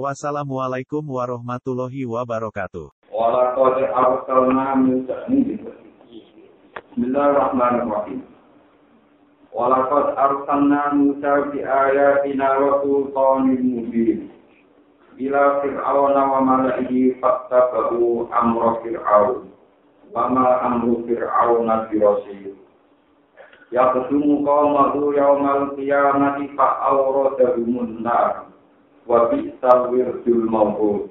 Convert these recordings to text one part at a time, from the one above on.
Wassalamualaikum warahmatullahi wabarakatuh. Walaqad arsalna min Bismillahirrahmanirrahim. Walaqad arsalna Musa bi ayatina wa sultanin mubin. Ila fir'auna wa malaihi fattabahu amra fir'aun. Wa ma amru fir'auna bi rasyid. Ya kesumu qawmahu yawmal qiyamati fa'awradahumun nar. wa bisal wirdul mabud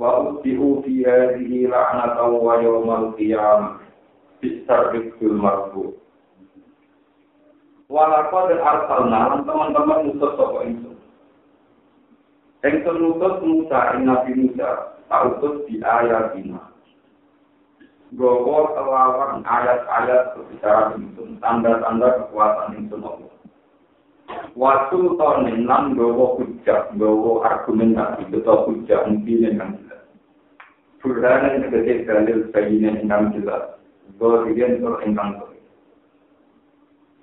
wa usihu fi hadihi la'natan wa yawmal qiyam. Bisal wirdul mabud walakwa dan arsalna teman-teman musuh sopa itu yang terutus Musa yang Nabi Musa tak utus di ayat dina Gokor kelawan ayat-ayat berbicara tentang tanda-tanda kekuatan yang semua Waktu tahun enam gowo hujah, gowo argumentasi, betul hujah mungkin yang jelas. Burhan yang tegesi dalil bayinya yang jelas. Gohirin tur ingkang tur.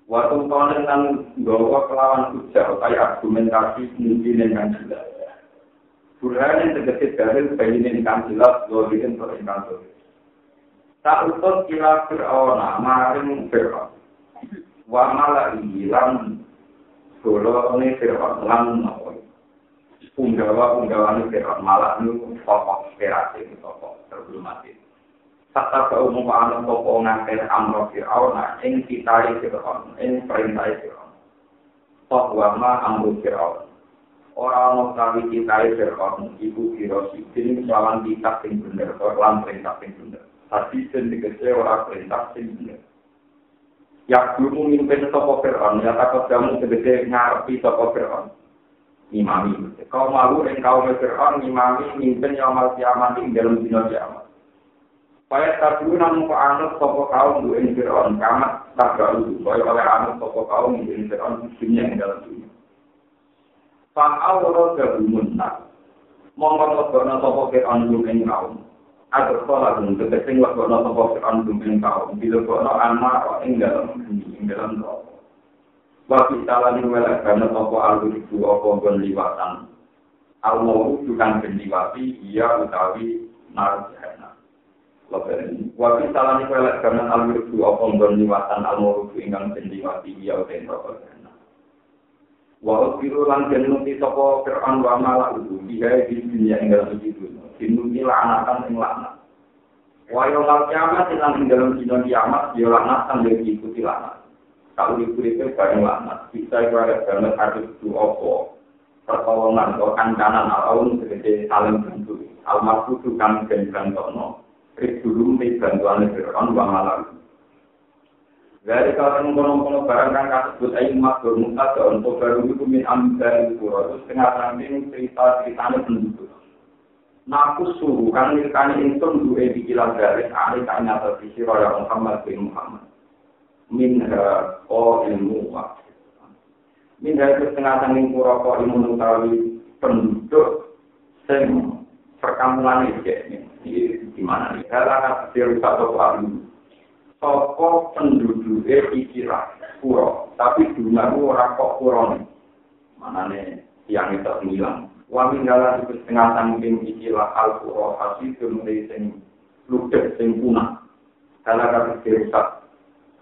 Waktu tahun enam gowo kelawan hujah, kayak argumentasi mungkin yang jelas. Burhan yang tegesi dalil bayinya yang jelas. Gohirin tur ingkang tur. Tak utus kila Fir'auna, maring Fir'aun. Wa malah hilang Kulo ini firman lan Punggawa punggawa ini firman malah nu tokoh inspirasi tokoh sebelum mati. Tata keumum anu tokoh ngakir amro fir'aun ing kitai fir'aun ing perintah fir'aun. Toh wama amro fir'aun. Orang mau kali kitai fir'aun ibu kirosi ini melawan kitab sing bener lan perintah sing bener. Tapi sendiri orang perintah sing bener. Ya dulu mimpin toko Fir'aun, ya takut kamu segede ngarepi toko Fir'aun. Imami. Kau malu dan kau Fir'aun, imami mimpin yang mal kiamat di dalam dunia kiamat. Supaya tak dulu namun ke anut toko kaum duin Fir'aun, kamat tak gaul. Supaya oleh anut toko kaum duin Fir'aun di dunia yang dalam dunia. Fa'al roda bumunna. Mongkot roda toko Fir'aun duin kaum. Agar sholat pun ketika lakukan apa Fir'aun dumping kaum, bila kono anak ing dalam ing dalam rokok. Waktu salah ini welek karena toko alur itu apa gon liwatan. Al mau bukan penliwati, ia utawi nar jahana. Waktu salah ini welek karena alur itu apa gon liwatan al mau ingkang penliwati, ia utawi jahana. Walau biru lan jenuti toko Fir'aun wa malah itu, dia di dunia yang dalam itu. Dinuti laknatan yang laknat. Wayo mal kiamat yang ing dalam dino kiamat, dia laknat kan dia diikuti laknat. Kalau ibu itu bareng laknat, bisa ibarat banget ada itu opo. Pertolongan atau kancanan alaun segede saling bantu. Almarhum kami dan bantono. Rizulum di bantuan Fir'aun wa malah dari kalau mengkono-kono barang kan kasebut ayu makhluk mutada untuk baru itu min ambil pura itu setengah samping cerita ceritanya penduduk. Naku suhu kan mirkani insun dua dikilah garis ahli kan nyata sisi raya Muhammad bin Muhammad. Min o ilmu wa. Min itu setengah samping pura ko ilmu nutawi penduduk sem perkampungan ini. Di mana nih? Kalau akan cerita atau penduduknya ikilah pura, tapi dunia ora kok pura nih. Mana nih yang itu hilang. Wami dalam itu setengah samping ikilah al pura hasil kemudian sing ludes sing punah. Karena kata dirusak.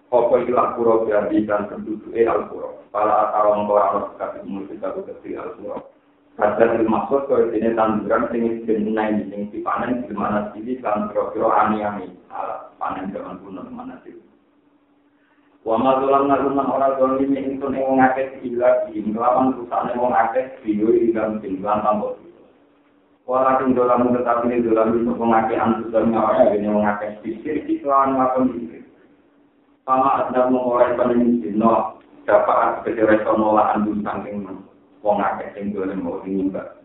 Apa ikilah pura dihadirkan penduduknya al pura. Para atau orang kasih musik atau kecil al pura. Kadang dimaksud kalau ini tanduran sing jenai sing dipanen di mana sini kan kira-kira ani-ani alat panen zaman kuno mana sih. Wa ma dolan ngaruman ora dolim ing tun ing ngake gila iki nglawan rusane wong akeh video ing dalam tinggal tambah. Ora ting dolan tetapi ini dolan itu wong akeh antusan nyawa ini wong akeh pikir iki lawan lakon iki. Sama ada mengorai panen dino dapat kejeresan nolak andun saking wong akeh sing dolen mau nyembah.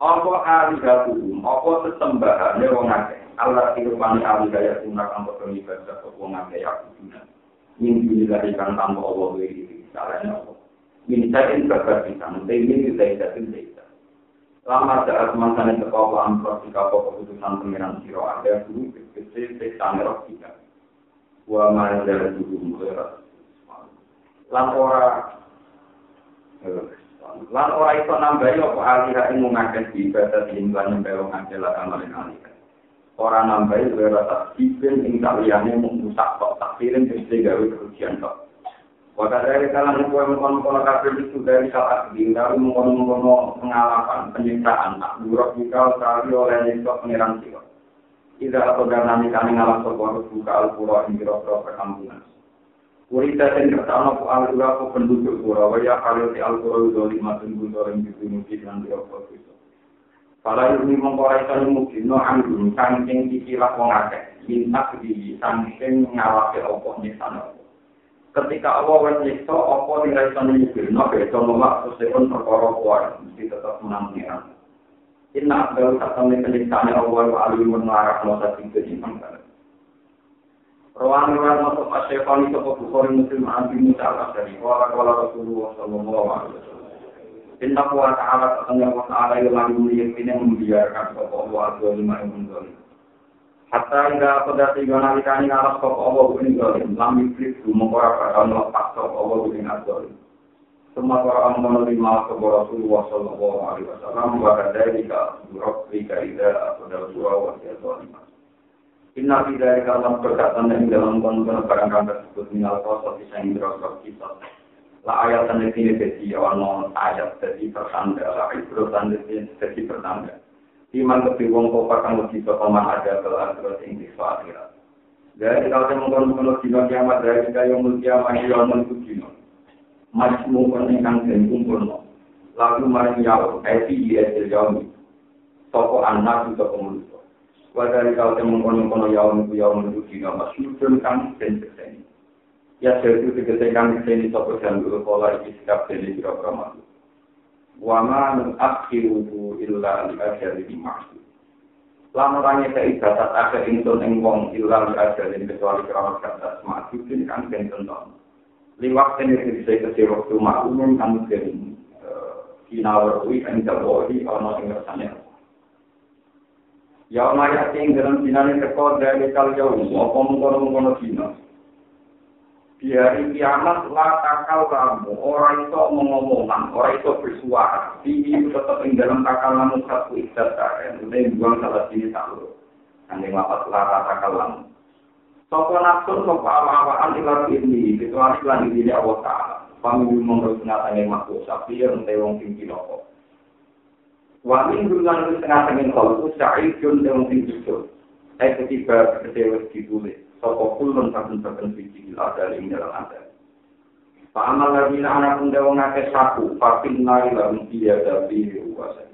Apa alihatuhum, apa sesembahane wong akeh. Allah dirupani alihaya sunnah kang padha ibadah kok wong akeh ya kudunan. Min dilari kang tanpa Allah wiri salahnya apa. Min sain babar bisa, idatin bisa. Lama saat terbawa amplop jika keputusan pengiran siro ada dulu kecil seksa merok tiga. Wa majar dulu mulai lan ora iso nambahi apa alira ing ngakeh ibadah nyembah ngakeh lah amalin alira. Ora nambahi ora tak dipin ing kaliyane mung rusak kok takdirin mesti gawe kerugian kok. Wata dari kalangan kue mengkono-kono kafir itu dari saat di dari mengkono-kono pengalaman penyiksaan tak buruk jika sekali oleh nyiksa pengiran siwa. Tidak atau karena kami ngalah sebuah buka al-pura yang kira-kira perkampungan. Kurita dan kertana ku al-pura ku penduduk pura, waya khalil di al-pura itu lima tunggu dorong gitu mungkin dan kira-kira itu. Pada ini mengkorai sani mungkin, no anggun, sangking dikilah wongake, minta di sangking ngalahi opo nyiksa ketika Allah wes nyiksa apa nilai sana nyikirno beda nolak sesepun perkara kuat mesti tetap pengiran Inna abdal satam ni penyiksaan Allah alimun larah masa tinggi di mangkal. Rawan rawan masuk asyafani sopa bukhari muslim anti musa al-asyari. Wala wala Rasulullah sallallahu alaihi wasallam. Inna kuwa ta'ala ta'ala wa ta'ala yulang mulia membiarkan sopa Allah al-zalimah yang menzalim. Hatta ida pada tiga nalikani ngaras kok Allah ini zalim, lam iblis mengkora pada melepas kok Allah ini zalim. Semua para menerima kepada Rasulullah Sallallahu Alaihi Wasallam bahkan dari ka buruk jika ida pada surah wasiat zalim. Inna tidak dalam perkataan yang dalam konten barang tersebut minal kosot bisa yang dirosot kita. La ayat dan ini jadi awal ayat jadi pertanda, la ibro tanda jadi pertanda. iman lebih wong kofar kang lebih sokoman ada ke akhirat ing di akhirat. Dari kalau saya mengkonon dino kiamat dari kita yang mulia maju yang menuju dino. Majmu peningkang dan kumpul no. Lalu maring yaw, eti iesel yaw Toko anak itu pemuliso. Wadari kalau saya mengkonon yaw itu yaw menuju dino. Masyudun kang dan keseni. Ya sesuatu kegesekan keseni toko dan dulu pola isikap dan kira-kira makhluk. wama nukhiruhu illa li ajalin maksud. Lan orangnya saya ibadat akhir insun ing wong illa li ajalin kecuali kerawat kata maksudin kan ben tenton. Liwat ini bisa kasih waktu maklum kan mungkin kinawarui kan jawori ono ing rasanya. Ya maya ting dalam dinane teko dari kal jauh, apa mungkono-mungkono dina. di hari kiamat la takal kamu. Orang itu mengomongkan orang itu bersuara. Ini tetap di dalam takal kamu satu ikat kalian udah buang salah sini satu yang lapat la takal kamu. Sopo nafsu sopo awal-awalan ilar ini, kecuali lagi diri Allah Ta'ala. Kami menurut nyatanya makhluk sapi yang tewong tinggi nopo. Wa minggu lalu setengah tengin kalau sya'id jun tewong tinggi jun. Saya ketiba kecewa ditulis. Sopo kulun saben-saben siji ada ing dalam ada. Pak amal lagi anak pun dewa ngake saku, pakin nari lalu dia dari kuasa.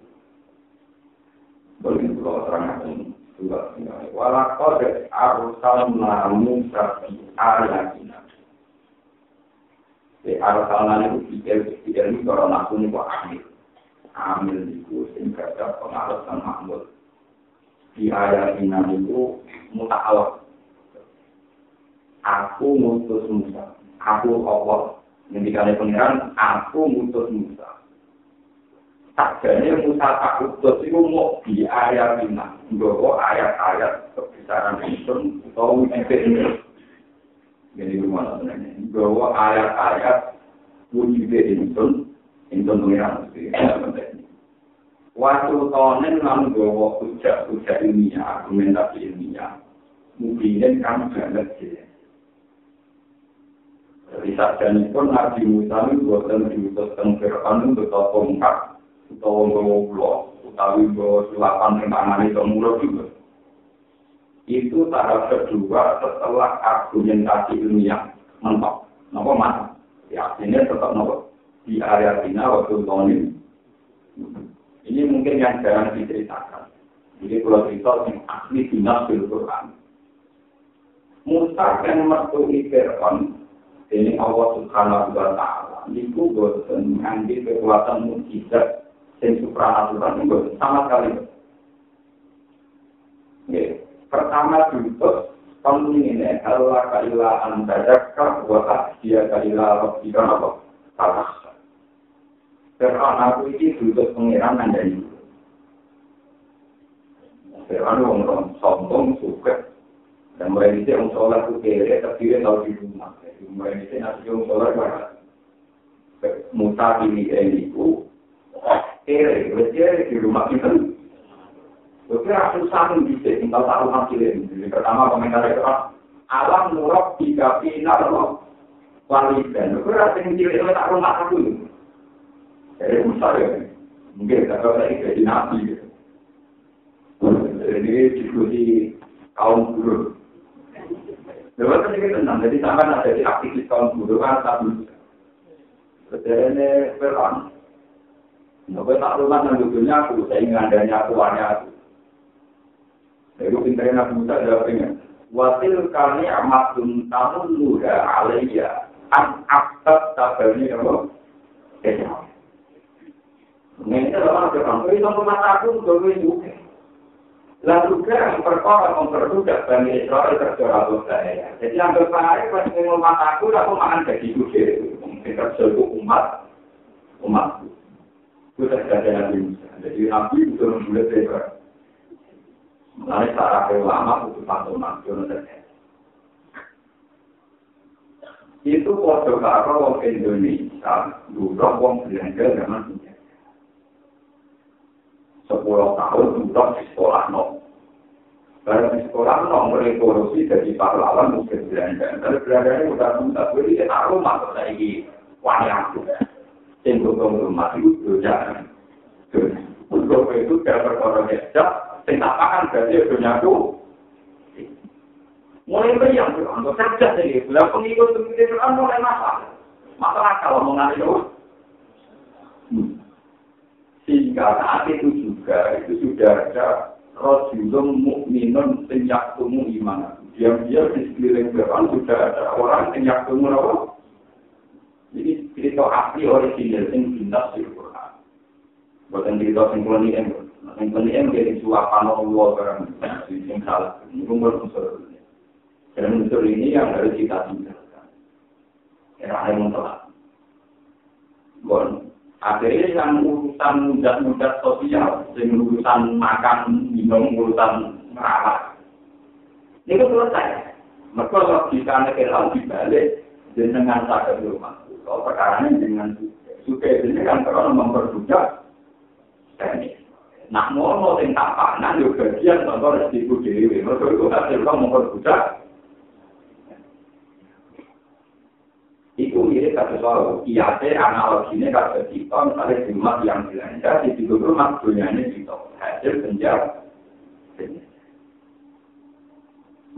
Boleh pulau terangkan dua tinggal. Walau kode arsal namu sapi ayatina. Di arsal namu pikir pikir ini kalau naku ini kok amil. Itu sehingga ada pengaruh dan makmur. Di ayatina itu muta'alak. aku mutus Musa. Aku Allah. Ketika pengiran, aku mutus Musa. Sakjane Musa tak utus itu mau di ayat ini. Bahwa ayat-ayat kebesaran itu atau efek Jadi rumah sebenarnya. Bahwa ayat-ayat wujud itu itu pengiran. Waktu tahun lalu bahwa hujah-hujah ilmiah, argumentasi ilmiah, mungkin kan banget sih. Jadi sajane pun Nabi Musa itu buatan diutus teng Fir'aun untuk tongkat, utawa nggawa utawi nggawa sulapan yang tangan itu mulut juga. Itu tahap kedua setelah argumentasi ilmiah mentok. Napa mas? Ya, ini tetap nopo di area Cina waktu tahun ini. Mungkin yang jarang diceritakan. Jadi kalau cerita yang asli dinas bil Quran. Musa yang mertu Fir'aun ini Allah Subhanahu wa taala niku boten ngangge kekuatan mukjizat Sing supranatural itu sama sekali. Ya. Pertama dulu kamu ini Allah kalila antadaka wa dia kalila rabbika apa? Salah. Karena aku ini duduk pengiran dari Firman wong sombong suka dan mulai itu yang sholat itu kere tapi dia tahu di rumah. Mulai itu nanti yang sholat mana? Muta ini ini itu kere, kere di rumah kita. Oke, aku sanggup bisa tinggal taruh hasil ini. Jadi pertama komentar itu alam nurok tiga pinar loh. Walidan, oke, rasa yang cilik itu tak rumah aku. Jadi besar ya. Mungkin kalau saya jadi nabi gitu. Jadi diskusi kaum buruh. Lewat kan ini tenang, jadi sama ada di aktivis kaum buruh kan tak bisa. Jadi perang. Nopo tak rumah dan duduknya aku, saya ingin adanya akuannya aku. Jadi pintarnya Nabi Musa jawabnya, Wasil kami amat tamu muda alaiya, an aktab tabelnya apa? Ini adalah orang itu sama mataku, dulu juga. Lalu juga perkara memperbudak Bani Israel kerja saya. Jadi yang berpahari pas ngomong mataku, aku makan gaji gede. Mungkin itu umat, umat. Itu sudah ada Nabi Musa. Jadi Nabi itu memulai lebar. Mulai cara ulama itu satu nasional Itu foto karo wong Indonesia, dulu wong belanja zaman. Sepuluh tahun untuk di sekolah no. Karena di sekolah no korupsi dari pahlawan mungkin belanda. Tapi belanda ini udah muda, jadi tak rumah tuh lagi wayang tuh. Cenderung rumah itu sudah. Untuk itu dia berkorban hijab, tidak akan jadi dunia itu. Mulai bayang tuh, untuk kerja sih. Bila pengikut itu mulai masalah. Masalah kalau mengalir Sehingga saat itu juga, itu sudah ada Rasulun mukminun senyak tumu iman. Diam-diam di sekeliling Fir'aun sudah ada orang senyak tumu apa? Jadi cerita asli original yang bintas di Quran. Bukan cerita yang kelenian. Yang jadi suapan Allah barang. Yang salah. Ini umur unsur. Dan unsur ini yang harus kita tinggalkan. Era yang telah. Bon, Akhirnya yang urusan mudah-mudah sosial, yang urusan makan, minum, urusan merawat. Ini selesai. Mereka logika negara dibalik dengan sakit rumah. Kalau perkara ini dengan suka ini kan karena memperbudak. Nah, mau mau tak panan juga bagian contoh resiko dewi. Mereka itu hasil memperbudak Iku mirip kata soal kiate analoginya kata kita misalnya rumah yang belanja di situ rumah dunia ini kita hasil penjara.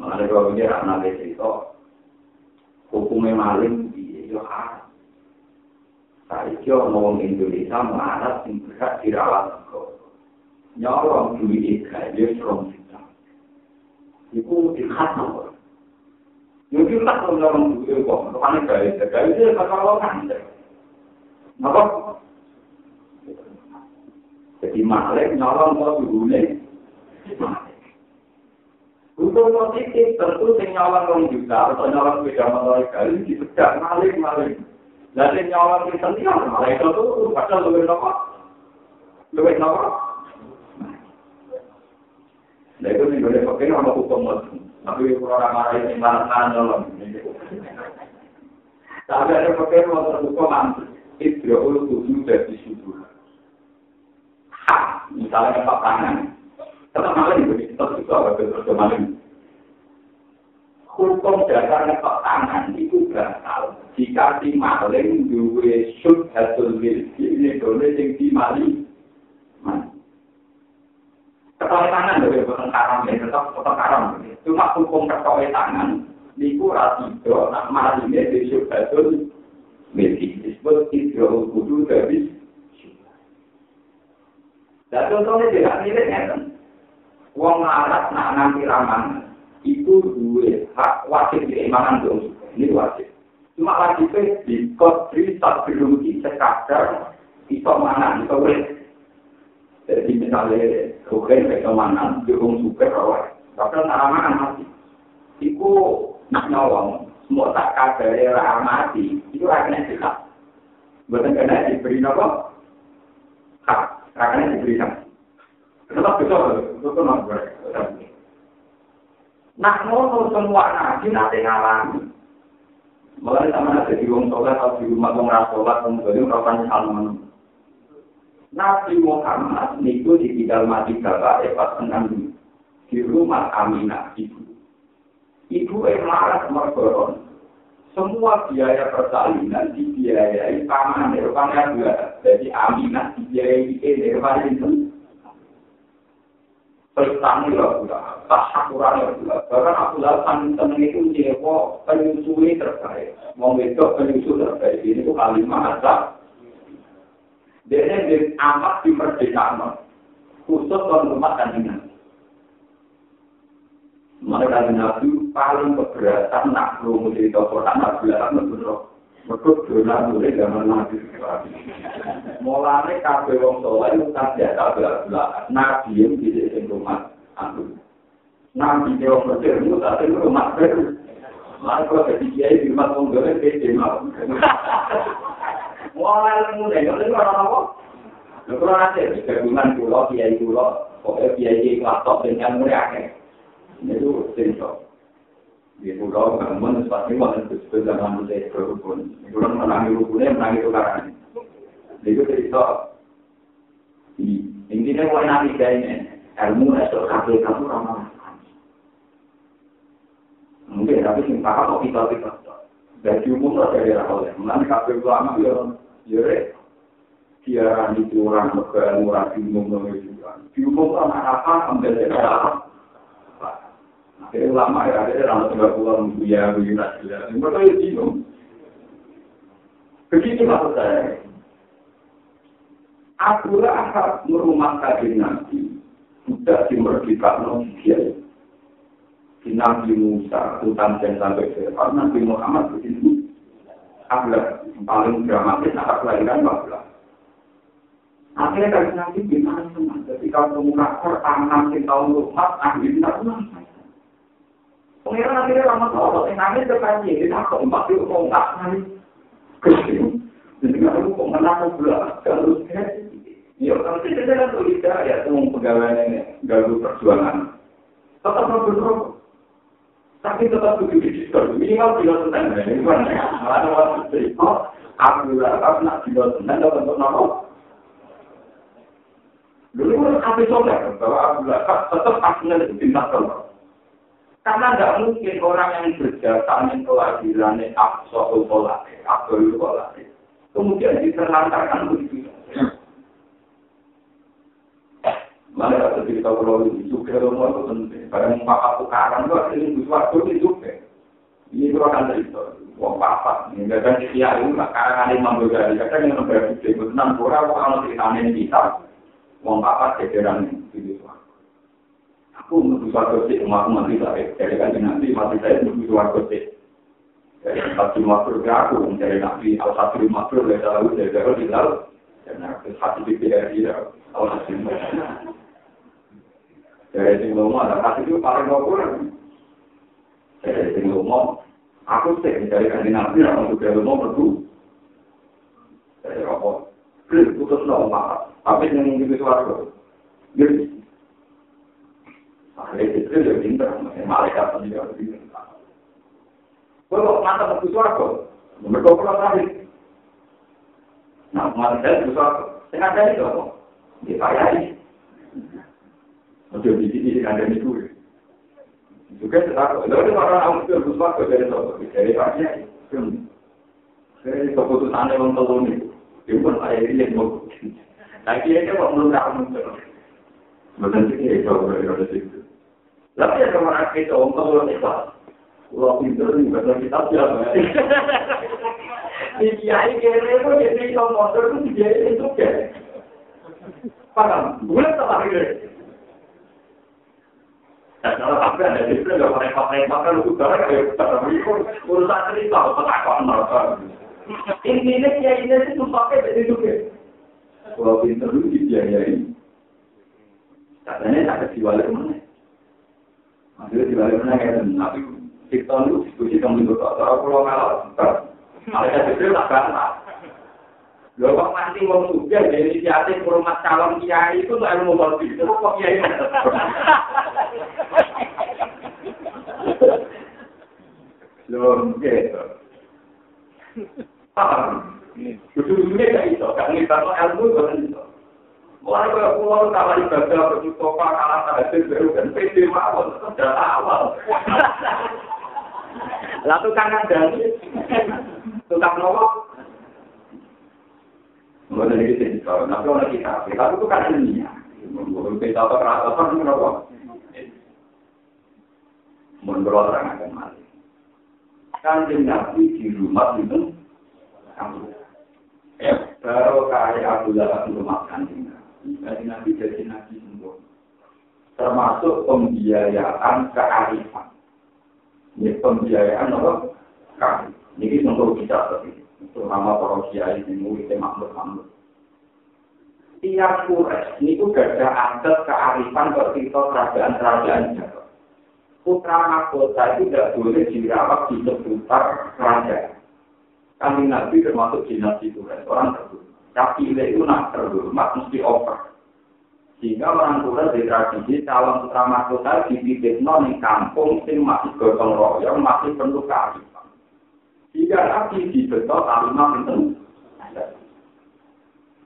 Mengenai kalau pikir anak cerita hukumnya maling di yo Saya kira orang Indonesia marah sing berhak dirawat kok. Nyolong duit gaji serong juta. Iku dikhat Mungkin tak kalau orang itu kok, mana gaya, gaya itu kata orang Apa? Jadi malik nyolong mau dihune. Untuk positif tentu sing nyolong rong juta atau nyolong beda motor kali dipedak malik malik. Dan nyolong di senior malah itu tuh padahal lebih nopo, lebih nopo. Nah itu nih boleh pakai nama hukum Tapi orang marah ini marah nyolong. Tapi ada pakai mau terbuka mantu. Itu ulu tujuh dari. Hak, misalnya pak tangan. Tetap malah itu tetap juga ada perkembangan. Hukum dasarnya pak tangan itu berasal jika si maling duwe sud hasil milki ini boleh yang di maling. Ketahui tangan dari bukan karam ya, tetap tetap karam. Cuma hukum ketahui tangan, niku rasido, nak maringnya di syubatul milki. Disebut hidro kudu dari Dan contohnya tidak mirip ya, Uang larat nak nanti raman, itu dua hak wajib diimangan dong. Ini wajib. Cuma wajibnya di kodri tak berhenti sekadar, itu mana, itu boleh Jadi misalnya, oke, kayak kemana, dukung super, padahal nak mati. Iku nak nyolong, semua tak kadari orang mati, itu akhirnya tidak. Bukan kena diberi nopo, hak, akhirnya diberi hak. Tetap betul, betul nopo. Nak ngono semua nabi nanti ngalami. Mulai sama di rumah sholat atau di rumah orang sholat, kemudian melakukan salam. Nabi Muhammad niku ditinggal mati bapak lepas tenang di rumah Aminah ibu. Ibu yang marah mergoron. Semua biaya persalinan dibiayai paman Nirvana dua. Jadi Aminah dibiayai Nirvana itu. Pertama ya, tak sakuran ya. Bahkan aku lakukan temen itu nyewa penyusui terbaik. Mau besok penyusu terbaik. Ini tuh kalimat asal. Dia ini amat di merdekakan. Khusus tuan rumah ini. Mereka nabi paling keberatan nak perlu cerita Quran nabi lah menurut Mereka dolar mulai zaman nabi Mulanya kabel wong soleh bukan biasa belah Nabi yang tidak di rumah aku. Nabi yang berjaya tapi rumah baru. Lalu kalau ketika di rumah wong soleh mau. Mulai mulai mulai orang apa? Lalu nanti gabungan pulau kiai pulau, pokoknya kiai kelas top dengan mulai itu cerita. Di pulau bangun, pasti mau itu zaman mulai berhubung. Itu kan menangi hukumnya, menangi tukaran. Itu cerita. Intinya mau nanti kayaknya, ilmu esok kakek kamu ramah. Mungkin tapi sing kakak kok kita kita. Dari umum lah dari awal. Mengenai kakek ulama ya, ya Tiara di kurang, murah di umum, di umum apa apa, ambil dari apa. Jadi ulama ya, ada dalam tiga puluh ya, begini saja. Mereka itu bingung. Begitu maksud saya. Akulah hak merumah kaji nanti. Sudah dimerdekakan oleh dia. Di Nabi Musa, hutan dan sampai ke Nabi Muhammad begitu. Akulah paling dramatis, akan kelahiran Bapak. Akhirnya kan nanti gimana teman? Ketika pemuka Quran nanti tahun lupa, akhirnya tidak Pengiran akhirnya lama tolong, yang nangis ke kanji, kita keempat itu mau nggak nangis. Kesini, jadi nggak tahu kok menang belah, kalau Ya, kalau tidak ada tuh tidak ya, semua pegawai ini ganggu perjuangan. Tetap berdoa. Tapi tetap begitu diskon. Minimal tidak tentang ini. Malah itu, Alhamdulillah, aku nak tidak tentang, dapat untuk nama. Dulu kan habis sobek, bahwa Alhamdulillah, tetap akhirnya itu bintang telur. Karena tidak mungkin orang yang berjasa kelahiran akso kolate, akso kolate, kemudian diterlantarkan begitu. Mana ada cerita kalau itu juga rumah itu penting. Pada muka tukaran itu ada yang sesuatu itu juga. Ini itu akan cerita. Wong papa, ini kan kiai lah. Karena ada imam berjari, kadang yang berarti itu enam orang kalau ceritanya kita. Wong papa jajaran itu. aku menuju suatu sih, mau mati saya. Jadi kan nanti mati saya menuju suatu sih. Jadi satu makhluk aku mencari nabi, al satu makhluk dari dalam dari dalam di dalam. Dan hati pikir dari dalam. Al satu Jadi sing lomo ada kasih itu paling ngobrol. Jadi sing lomo, aku sih mencari kanji nabi, aku juga lomo berdua. Jadi apa? Putus lomo, tapi yang ingin itu suatu. Jadi Ahli itu ya pinter, malaikat pun pinter. Kalau mata mau suaraku, mereka pulang tadi. Nah, malaikat itu suaraku, saya ada itu apa? Dipayai. Untuk di sini ada itu. Juga setakut. Lalu orang awam itu harus suaraku dari sopo, dari pakai. Dari keputusan yang telur itu, itu pun ayah ini yang mau. Dia itu kok belum tahu. Betul sih, itu ada situ. Tapi ada orang kita kalau kita, kalau pinter nih baca kitab ya. Di kiai kere itu jadi kalau motor itu dia itu kan. Paham? Bukan tak kira. Dan kalau apa ada di sana nggak pakai pakai pakai lu utara kayak utara urusan cerita apa tak kau nonton. Ini ini kiai ini itu pakai dari itu kan. Kalau pinter lu dibiayai. Katanya tak diwalik mana. Maksudnya diwalik mana kayak tapi itu diskusi kamu itu tak tahu kalau kalau Malah jadi tak bantah. Lho kok mati wong sugih dari inisiatif hormat calon kiai itu tuh ilmu politik. Itu kok kiai. Lho gitu. Paham? Kudu-kudunya gak iso, gak ngibarno ilmu kan iso. Mulai ke pulau kalah ibadah, berjutopa, kalah tahajud, baru kan pede mawon, sudah awal. Lah tukang ngandani, tukang nopo, Mulai dari sini, kalau nanti orang kita, kita itu kan ilmiah. Menurut kita atau perasaan, kenapa? Menurut orang akan mati. Kan nabi di rumah itu, ya, baru kaya Abu Lahab rumah kanjeng Jadi nabi jadi nabi semua. Termasuk pembiayaan kearifan. Ini pembiayaan apa? Kan. Ini untuk kita seperti itu. Terutama para kiai yang muridnya makhluk makhluk. Tiap kures ini juga ada adat kearifan ketika kerajaan-kerajaan Jawa. Putra mahkota itu tidak boleh dirawat di seputar kerajaan. Kami nabi termasuk dinasti kures orang terhormat. Tapi itu nak terhormat mesti over. Sehingga orang tua di tradisi calon putra mahkota di non kampung sing masih gotong royong masih penuh kearifan. Jika nabi dibetul kalimat itu,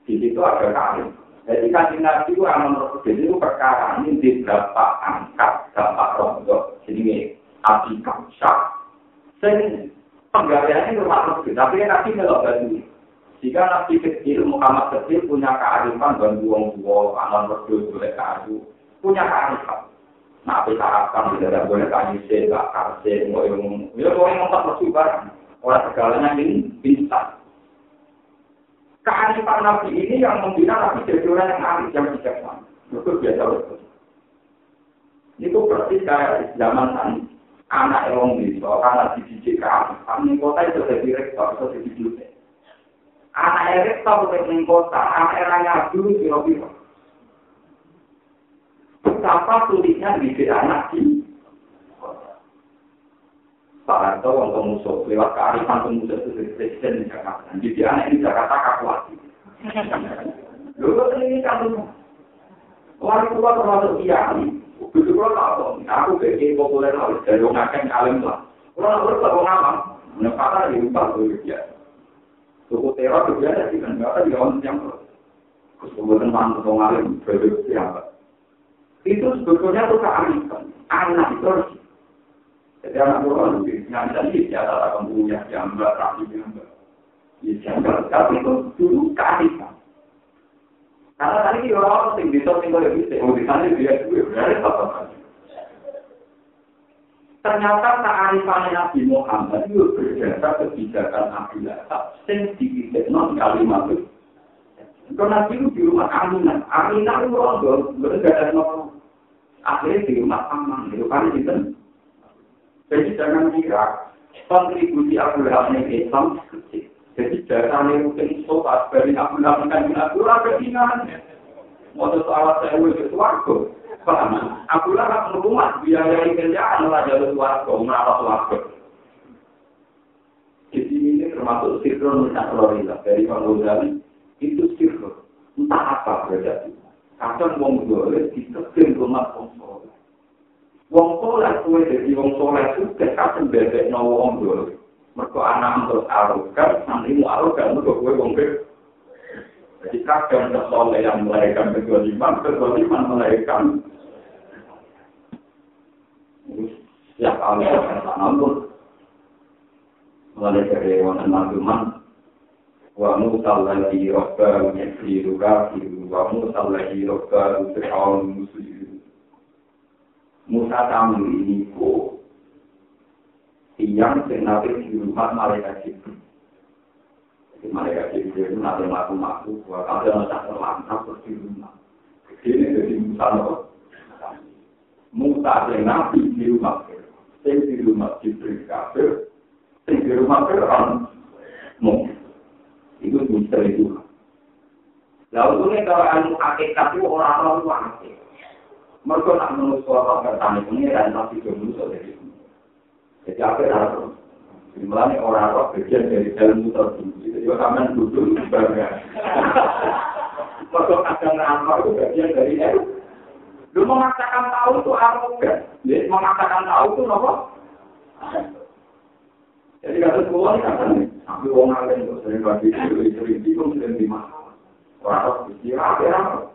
di situ ada kali. Jadi kan nabi itu aman jadi itu perkara ini di berapa angkat, berapa rontok, jadi api kamsak. Sing penggaliannya rumah nabi, tapi nabi melok batu. Jika nabi kecil, Muhammad kecil punya kearifan dan buang-buang, aman berdua boleh kayu, punya kearifan. Nah, tapi sarapan tidak boleh kayu sih, karse, mau yang, ya mau yang tak bersubar. Orang segalanya ini bisa. Kearifan Nabi ini yang membina Nabi jadi orang yang arif, yang bijaksana. Itu biasa betul. Itu persis kayak zaman tadi. Anak yang bisa, karena dididik kearifan, di kota itu jadi rektor, itu jadi dosen. Anak rektor di kota, anak yang dulu kira-kira. Betapa sulitnya didik anak di Pak Harto yang kemusuh lewat kearifan kemusuh itu presiden di Jakarta. Jadi anak di Jakarta kakuati. Lalu ini kan Wali tua termasuk kiai. Begitu kalau tahu, aku bikin populer harus dari orang akan kalim lah. Kalau harus tahu nama, menempatkan di rumah itu biasa. Suku teror itu sih kan, nggak ada di orang yang kesulitan mantu ngalim berbeda siapa. Itu sebetulnya itu kearifan. Anak itu harus Jadi anak pulau lebih nyanyi di jasa akan punya gambar, rapi gambar. Ya gambar, tapi itu dulu kearifan. Karena tadi orang yang bisa tinggal di sini, di sana dia juga. Berarti apa? Ternyata kearifan Nabi Muhammad itu berdasar kebijakan Nabi Lahab, yang non kalimat itu. Karena Nabi itu di rumah Aminah, Aminah itu orang berada di Akhirnya di rumah aman, itu kan itu Jadi jangan kira kontribusi Abu Lahab ini Islam. Jadi dasarnya mungkin sobat dari Abu Lahab Abu Lahab ketinggalannya. Mau soal saya ke suarga. Paham? Abu Lahab rumah biayai kerjaan lah jalur suarga, merawat suarga. Di sini ini termasuk sirkul Nusa Florida dari Pak Ghazali. Itu sirkul. Entah apa berarti. Kadang mau boleh ditekan rumah konsol. Wong soleh kuwe dadi wong soleh sukses kapan bebek no wong dulu. Mergo anak untuk arogan, nanti mau arogan mergo kuwe wong bebek. Jadi kadang soleh yang melahirkan kedoliman, kedoliman melahirkan. Ya kali namun mulai dari wonten maduman wa musallahi rabbahu yasiru kafiru wa musallahi rabbahu fir'aun muslim Musa tamu ini ku yang senapir di rumah malaikat Jibril. Malaikat Jibril itu nanti maku-maku, kalau ada masa terlantar terus di rumah. Ini jadi Musa loh. Musa yang nabi di rumah Sing di rumah Jibril kafir, sing di rumah Fir'aun, mau. Itu misteri itu. Lalu ini kalau anu hakikat itu orang-orang itu Mereka nak menurut suara bertani pengiran tapi jomblo dari Jadi apa yang Dimulai orang-orang bagian dari dalam muter dulu. Jadi kamen duduk sebagai. Kalau kadang ngamal itu bagian dari itu. Lu memaksakan tahu itu arogan. Jadi memaksakan tahu itu apa? Jadi kata semua ini kata nih, ambil uang alim sering bagi itu, sering bingung, sering di mana. Orang-orang berkira, apa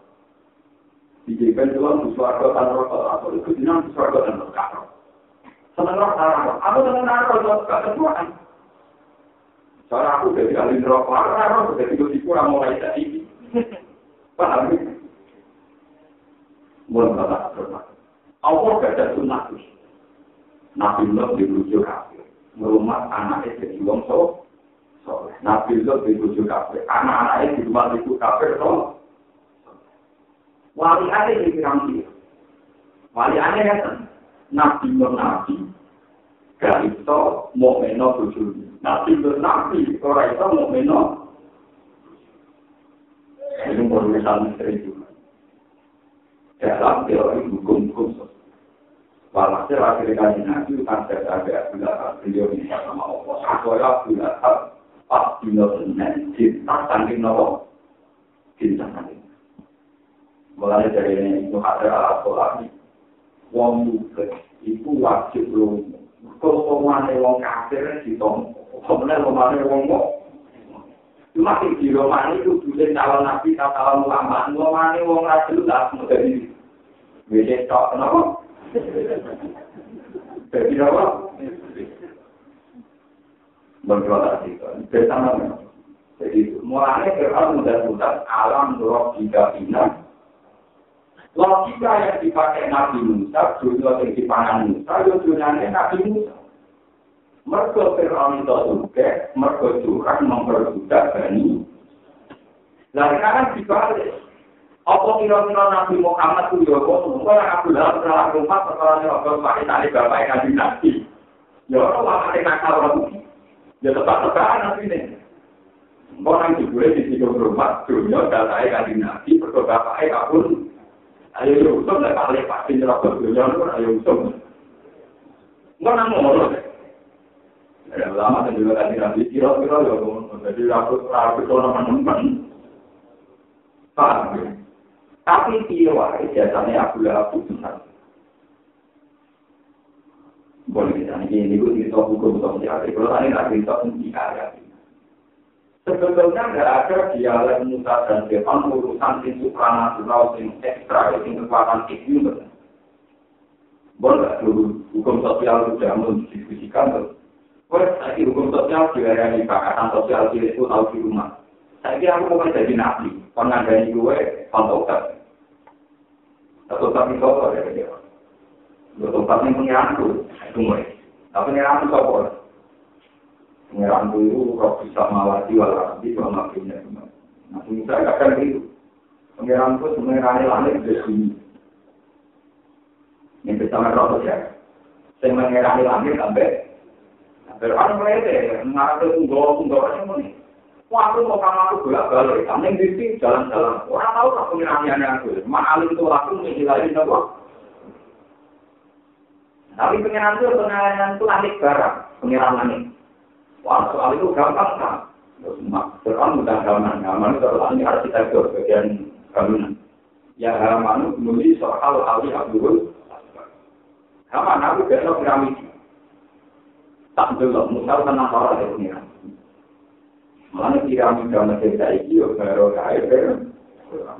Dijadikan Tuhan suarga dan rokok, atau itu dinam suarga dan rokok. Senang rokok, aku senang rokok, gak ketuaan. Soalnya aku jadi ahli rokok, aku rokok, jadi gue kurang mulai dari Paham ya? Mulai bapak bermak. Allah gak ada sunnah Nabi Nuh dirujuk kafir. Merumah anaknya jadi wong so. Nabi Nuh dirujuk kafir. Anak-anaknya di rumah itu kafir so. Wali ada di pirang dia. Wali ya kan. Nabi Nuh Nabi. Gak itu mau meno tujuh. Nabi Nuh Nabi. Orang itu mau meno. Ini merupakan misteri juga. Dalam teori hukum-hukum. Walhasil akhirnya kaji nabi kan saya ada bila beliau ini sama Allah. Saya bila pas dino senen cinta saking nopo cinta saking. Mulai dari ini itu ada alat sholat Wong juga itu wajib lomo. Kalau pemane wong kafir di tom, pemane pemane wong mo. Cuma di Romani itu dulu calon nabi, calon ulama, pemane wong rajin lah, dari Wede tok kenapa? Jadi apa? Berjualan itu. Bersama Jadi mulanya Fir'aun mudah-mudah alam logika ina. Logika yang dipakai Nabi Musa, dunia yang dipangan Musa, ya dunianya Nabi Musa. Mereka Fir'aun itu juga, mereka juga memperbudak Bani. Lalu kan dibalik. Apa kira-kira Nabi Muhammad itu ya kok semua yang aku dalam salah rumah ini waktu pakai tali bapak yang nabi nabi. Ya orang malah ada nakal orang Ya tetap-tetap nabi ini. Orang juga di situ rumah dunia datai nabi nabi perkara bapak kabur. Ayo usum lah kali pasti nyerobot dunia itu ayo usum. Enggak nang ngono. Ya lama dan juga tadi nabi kira-kira ya jadi aku aku teman-teman. Paham ya? Tapi dia wae jasanya aku lah aku besar. Boleh kita ini ini gue cerita hukum sosial. Kalau tadi nggak cerita kaya. Sebetulnya nggak ada dialek Musa dan Stefan urusan sing supranasional, sing ekstra, sing kekuatan itu. Boleh dulu hukum sosial sudah mendiskusikan tuh. Boleh lagi hukum sosial juga di pakatan sosial itu tahu di rumah. Kira aku mau jadi nabi, pengandani gue, pantaukan. Satu tapi sopo ya dia. Yang pengiranku, itu mulai. Tapi pengiranku sopo. Pengiranku itu roh bisa mawati walarabi, kalau maksudnya kemana. Nah, saya kadang gitu. Pengiranku sebenarnya langit di sini. Yang bersama roh ya. Saya mengirani langit sampai. Berapa mulai mengarah ke tunggu-tunggu yang ini. Wah, aku mau kamu aku bolak balik, kamu di jalan-jalan. Orang tahu tak pengirahannya aku. Mana alim itu aku menghilangin apa? Tapi pengirahan itu pengirahan itu aneh barang, pengirahan aneh. Wah, soal itu gampang kan? Terus mudah gampang, gampang itu harus ini harus kita bagian bangunan. Ya, halaman menulis soal hal yang dulu. Halaman aku besok piramid. Tak belum, misal tenang orang dari pengirahan. Mana piramida Mesir saiki yo karo kae per.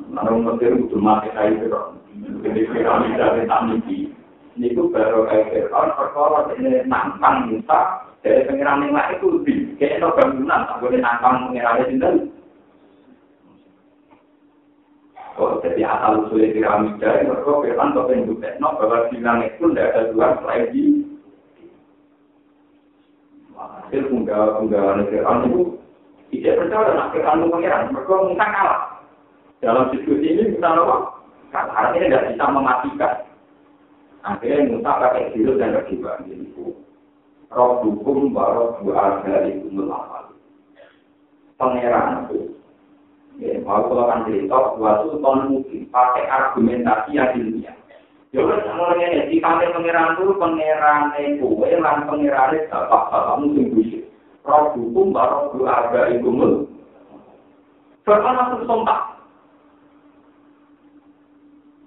Mana Mesir kudu mati kae per. Jadi piramida tenan iki. Niku baru kae per. Kan perkara dene nantang Musa dari pengiran yang lain itu lebih kayak no bangunan, tak boleh nantang pengiran sinten. Oh, jadi asal usulnya piramida, mereka firman kau pengen no bahwa di langit pun tidak ada Tuhan selain di hasil unggahan Fir'aun itu tidak percaya nak kekandung pangeran, mereka Musa kalah. Dalam diskusi ini Musa apa? Karena artinya tidak bisa mematikan. Akhirnya Musa pakai silut dan berkibar. Jadi, roh hukum baru dua dari umur lama. Pangeran itu, ya, mau kalau kan cerita, suatu tahun mungkin pakai argumentasi yang ilmiah. Ya wis ngono ngene, sifate pangeran itu pangerane kowe lan pangerane bapak-bapakmu sing bisa. Roh hukum baru keluarga ibu mu. Bahkan langsung sontak.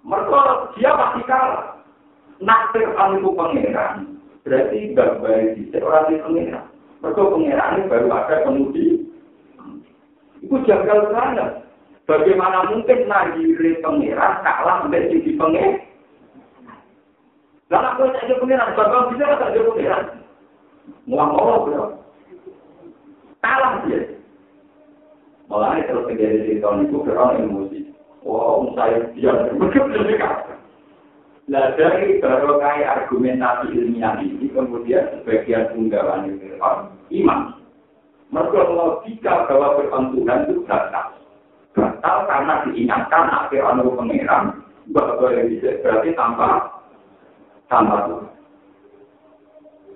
Mereka dia pasti kalah. Naktir itu pangeran. Berarti gak baik di di pangeran. Mereka pangeran ini baru ada kemudi. Itu janggal banget. Bagaimana mungkin nagiri pangeran kalah menjadi pangeran? Lalu aku saja pengiran, bapak bisa tak jadi pengiran? Muang Allah bro. Kalah dia. Malah terus terjadi di tahun itu kerana emosi. Wah, saya diam. Begitu juga. Nah dari kayak argumentasi ilmiah ini kemudian sebagian unggawan itu iman. Mereka logika bahwa perpantulan itu batal. Batal karena diingatkan akhir anu pengiran bahwa yang bisa berarti tanpa tanpa Tuhan.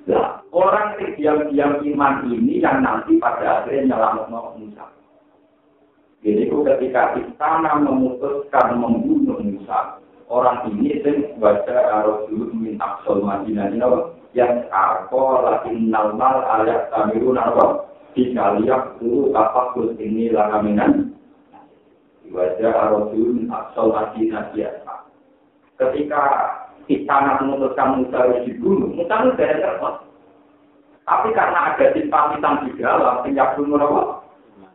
Nah, orang yang diam-diam iman ini yang nanti pada akhirnya nyelamat Musa. Jadi ketika istana memutuskan membunuh Musa, orang ini yang baca Rasul min Aksol Madinah ini yang aku lagi normal ayat tamirun apa dikaliak dulu apa kul ini lakaminan baca Rasul min Aksol Madinah ketika istana memutuskan Musa harus dibunuh, Musa itu dari terpot. Tapi karena ada simpatisan di dalam, sejak bunuh apa?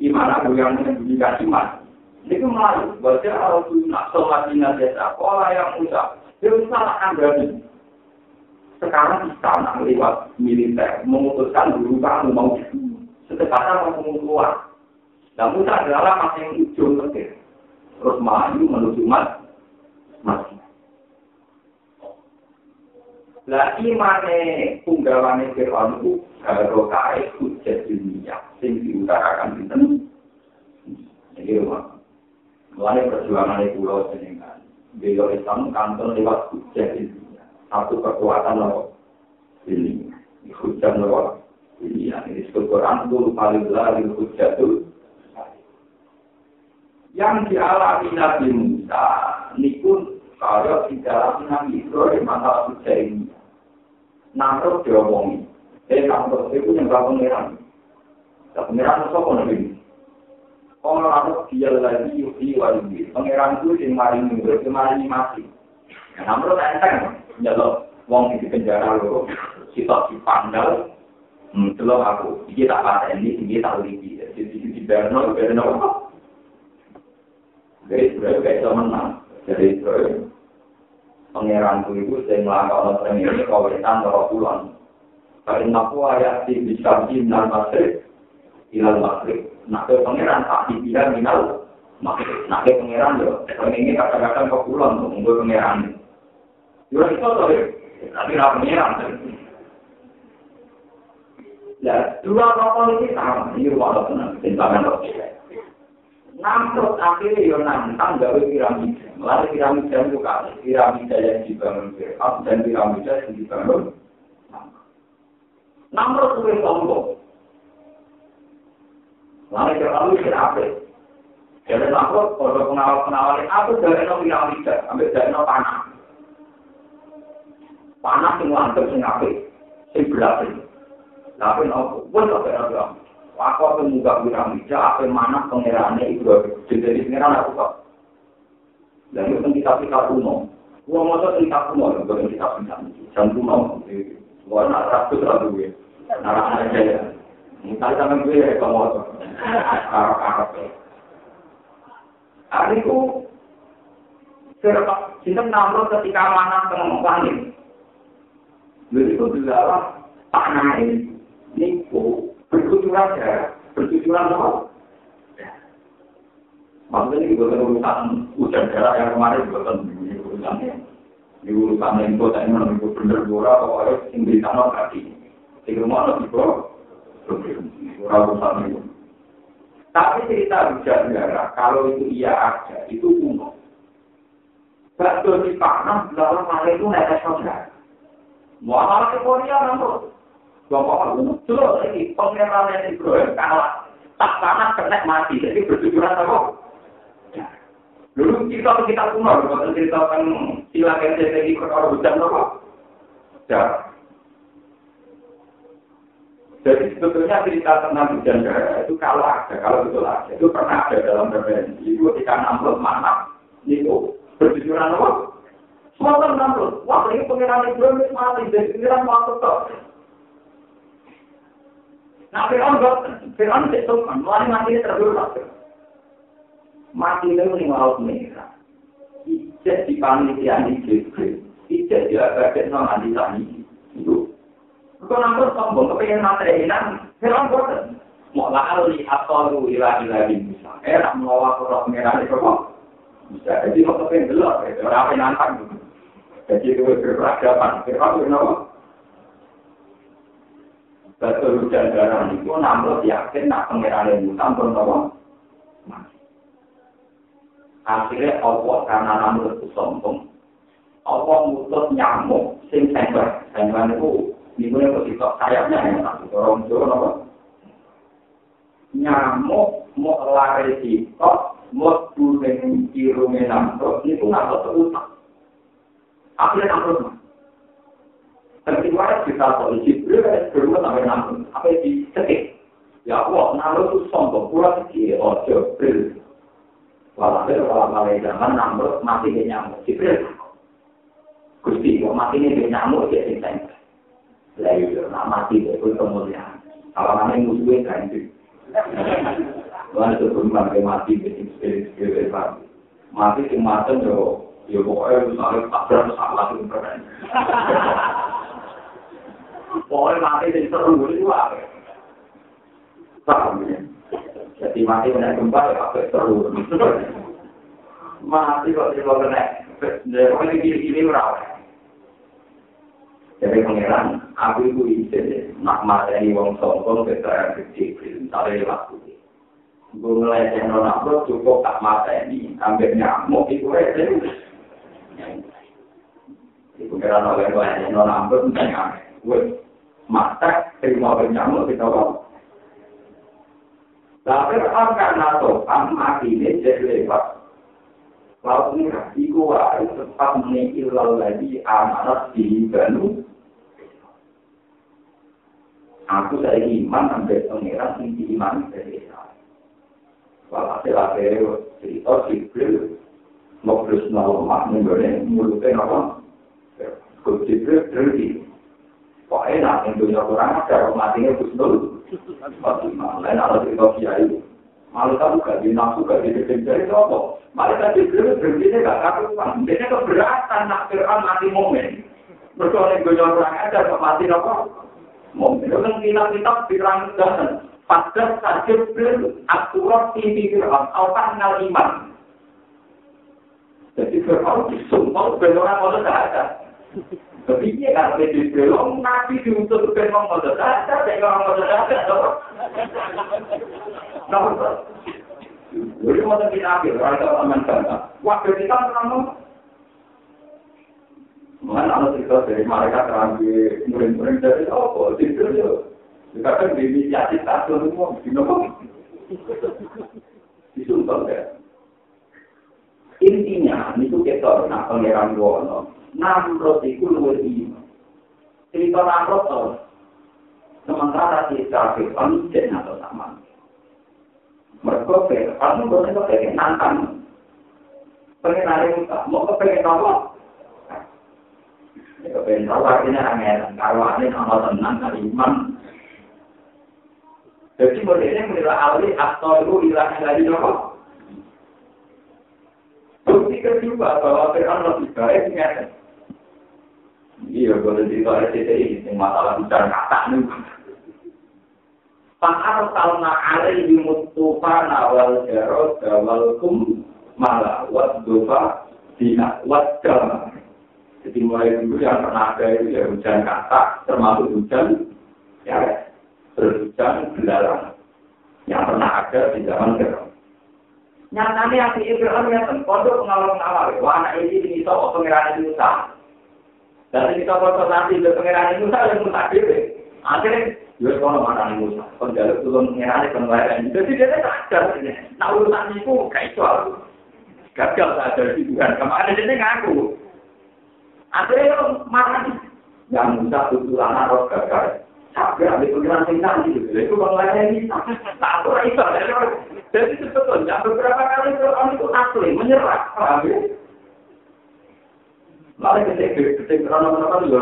Gimana yang menyembunyikan iman? Itu malu, baca Rasulullah Somatina Desa, pola yang Musa, dia salahkan berarti. Sekarang istana lewat militer memutuskan dulu kamu mau dibunuh. Secepatnya mau keluar. Dan Musa adalah masih yang ujung Terus maju menuju mas, masih. Lah imane punggawane Fir'aun itu karo kae hujat dunia sing diutarakan dinten. Jadi rumah. Mulai perjuangan itu pulau jenengan. Beliau Islam kantor lewat hujat dunia. Satu kekuatan loh. Ini hujat loh. Ini yang disebut Quran itu paling lari hujat itu. Yang dialami Nabi Musa, ini pun kalau di dalam Nabi Ibrahim masalah hujat ini. Namrud diomongi. Eh, Namrud itu yang gak pengeran. Gak pengeran itu apa nabi? Kalau Namrud dia lagi yuki wali Pengeran itu yang mari mundur, yang mari mati. Namrud enteng. Jatuh, wong di penjara lo, kita di pandal, hmm, delok aku, iki tak pada ini, tak lagi. Jadi di Berno, Berno apa? Jadi sebenarnya kayak menang. Jadi pangeran itu saya melakukan orang ini kawitan atau pulang. Karena aku ayat di bisa dan masrik ilal masrik. Nah ke pangeran tak dibilang minal. Nah ke pangeran yo, orang ini kata-kata ke pulang untuk membuat pangeran. Juga itu tuh, tapi nggak pangeran. Ya, dua kapal ini sama, ini rumah tenang, tindakan Namrud akhirnya yo nantang gawe piramida. Melalui piramida itu kan piramida yang dibangun Fir'aun dan piramida yang dibangun Namrud itu sombong. Lalu Fir'aun itu apa? Jadi Namrud kalau pengawal-pengawal aku dari no piramida, ambil dari no panah. Panah yang lantai yang apa? Yang berapa? Tapi no, buat apa ya? Aku akan muka bilang bija, apa mana pengerannya itu jadi pengeran aku kok. Dan itu kita kita kuno. Gua mau tuh kita kuno, bukan kita bisa jam kuno. Gua nak ratus ratus gue, narap aja ya. Sama gue ya kamu tuh, arab arab. Hari itu serba cinta namrud ketika mana tengah langit. Jadi itu adalah tanah ini, niku berkucuran ya, berkucuran apa? Maksudnya ini bukan urusan hujan darah yang kemarin bukan urusan ini urusan yang kota ini lebih benar bora atau harus tinggi tanah kaki. Di rumah lebih itu. Tapi cerita hujan darah kalau itu iya ada itu kuno. Bakso di panas dalam hal itu netes saudara. Muamalah ke Korea namun Bapak muncul lagi pengenalan yang Ibrahim kalah. Tak panas kena mati. Jadi bertujuan apa? Dulu kita kita kuno, bukan cerita tentang sila KCTI perkara hujan apa? Ya. Jadi sebetulnya cerita tentang hujan darah itu kalau ada, kalau betul ada, itu pernah ada dalam referensi. Itu ketika nampak mana, itu berjujuran apa? Semua nampak. Wah, ini pengiran Ibrahim itu mati, jadi pengiran waktu itu. Nah, Fir'aun Fir'aun itu kan, mulai mati terberat. mati itu ning laut merah. Ijek di panitia ini. Ijek bagian nang nanti tani. Itu. Kau nampak sombong kepengen materi ini, heran boten. Mau lali atau lu ilah ilah di bisa. Enak melawan roh merah itu kok. Bisa jadi mau kepengen gelap. Itu apa nantang gitu. Jadi itu berperadaban. Heran kenapa? Betul hujan darah itu namun yakin nak pengiran itu tampun apa? akhirnya Allah karena namun itu sombong Allah mutus nyamuk sing sengber sengber itu dimulai begitu sayapnya yang satu orang itu apa nyamuk mau lari di kok mau dengan kirungnya nampro itu nggak terutak akhirnya nampro Ketika kita polisi, beliau kan berumah sampai nampro, apa di sekik. Ya Allah, nampro itu sombong, kurang kiri, ojo, beliau. Walhasil kalau mulai zaman namrud mati di nyamuk. Jibril. Gusti, kok mati di nyamuk ya sing saya. Lah iya, nak mati di pun kemuliaan. Kalau yang musuhnya kan itu. Lalu itu pun mati mati di spirit-spirit mati. Mati sing mateng yo, yo pokoknya misalnya tak berapa salah itu keren. Pokoknya mati di seru itu apa? Paham ya? Jadi mati kena gempa ya apa seru. Mati kok tidak kena. Jadi gini-gini merawat. Jadi pangeran, aku itu izin nak mati wong sombong ke saya kecil, tapi waktu ini. Gue mulai channel nak cukup tak mati ini, ambil nyamuk itu aja. Di pangeran oleh gue channel nak gue mata terima nyamuk kita bawa. Tapi orang karena topan mati ini jadi lewat. Lalu ini iku wae tetap menikil lagi amanat di Banu. Aku saya iman sampai pengiran tinggi iman dari saya. Walhasil akhirnya cerita Jibril Ngobrol nama menggoreng mulutnya apa? Jibril terjadi. Kok enak, yang dunia kurang ada, matinya Gusnul. Fatimah, lain ala cerita kiai. Malu kamu gak di nafsu, gak di bikin jari, itu apa? Malah tadi beliau berhenti gak karuan. Dia keberatan nak Fir'aun mati momen. Bersoalnya gue jangan kurang aja, kok mati apa? Momen. Itu kan kitab-kitab pirang jalan. Pada saja beliau aturan tinggi Fir'aun, Allah ngal iman. Jadi disumpah, benar-benar kalau gak ada. Tapi dia kan lebih belum nabi diutus ngomong mau dada, saya ngomong mau dada, toh. Nah, jadi mau tapi nabi, orang itu aman sana. Waktu kita pernah Mana ada cerita dari mereka terambil murid-murid dari apa? Itu ya. Dikatakan di inisiatif tak semua, di nomor. Disumpah ya. Intinya, itu kita nak pangeran Wono. Namrud itu luwih iman. Cerita Namrud to. Sementara kita Fir'aun jen atau sama. Mereka Fir'aun boleh kepengen nantang. Pengen Musa, mau kepengen apa? Jadi modelnya menilai alih atau lu ilah yang lagi nopo. Bukti kedua bahwa Fir'aun lebih baik nyata. Iya, boleh cerita RCTI, ini masalah bicara kata nih. Pakar talna alai di mutufa nawal jarod gawal kum malah wat dofa dina wat gama. Jadi mulai dulu yang pernah ada itu ya hujan kata, termasuk hujan ya berhujan belarang. Yang pernah ada di zaman Fir'aun. Nyatanya yang di Fir'aun ya, pondok pengawal-pengawal. Wah, anak ini ini soal pengiran Musa. Dan kita foto nanti ke pengiran Musa yang Musa dewe. Akhirnya, ya kalau mana Musa, penjaluk turun pengiran pengiran. Jadi dia sadar ini. Nah urusan itu kayak itu. gagal saja di Tuhan. Kemarin dia ngaku. Akhirnya marah. Yang Musa tutulan harus gagal. Sabar, di pengiran tinggal gitu. Itu bang ini. Tak apa itu. Jadi sebetulnya beberapa kali Quran itu asli menyerah. Ya? Lalu ketika ketika krono-krono juga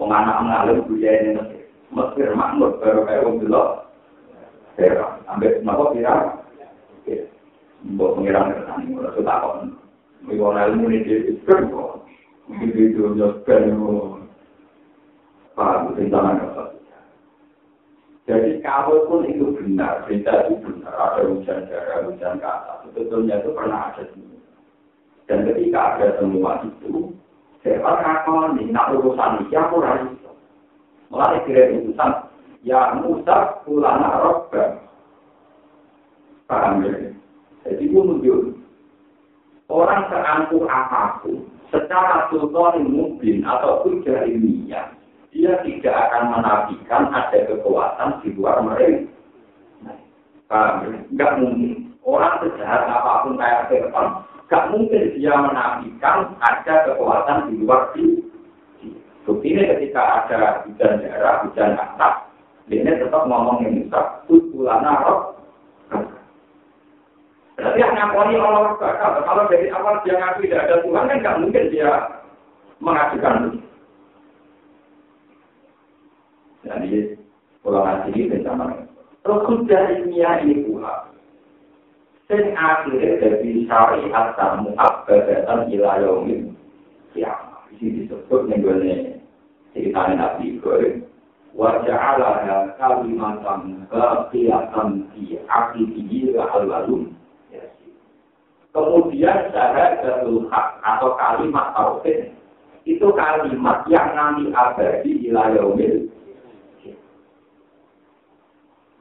Wong anak ngalim budaya ini Mesir makmur baru kayak wong. Ya, ambil napa kira? Mbok pengiran kesan, ora sudah Miwon ilmu ini di kok. Begitu itu nyospen Pak, tentang apa? Jadi kalau pun itu benar, berita itu benar, ada hujan darah, hujan kata, sebetulnya itu pernah ada semua. Dan ketika ada semua itu, saya akan nak urusan ini, aku raih. Mulai kira urusan, ya Musa ulana robba. Paham ya? Jadi itu menunjuk. Orang seangkuh apa pun, secara sultan mungkin ataupun ilmiah, dia tidak akan menafikan ada kekuatan di luar mereka. Paham ya? Enggak mungkin. Orang sejahat apa pun kayak Fir'aun, Gak mungkin dia menafikan ada kekuatan di luar di Bukti ini ketika ada hujan darah, hujan asap, ini tetap ngomong yang Musa, Tutulana roh. Berarti yang ngakoni Allah bakal, kalau dari awal dia ngaku tidak ada Tuhan, kan gak mungkin dia mengajukan Jadi, kalau ngaji ini sama Terus hujan ilmiah ini pula, sing akhirnya jadi syariat tamu abadatan ila yaumin ya ini disebut nenggone ceritanya Nabi Ibrahim wa ja'alaha kalimatan baqiyatan fi aqibihi wa alwalun kemudian syahadatul hak atau kalimat tauhid itu kalimat yang nanti abadi ila yaumin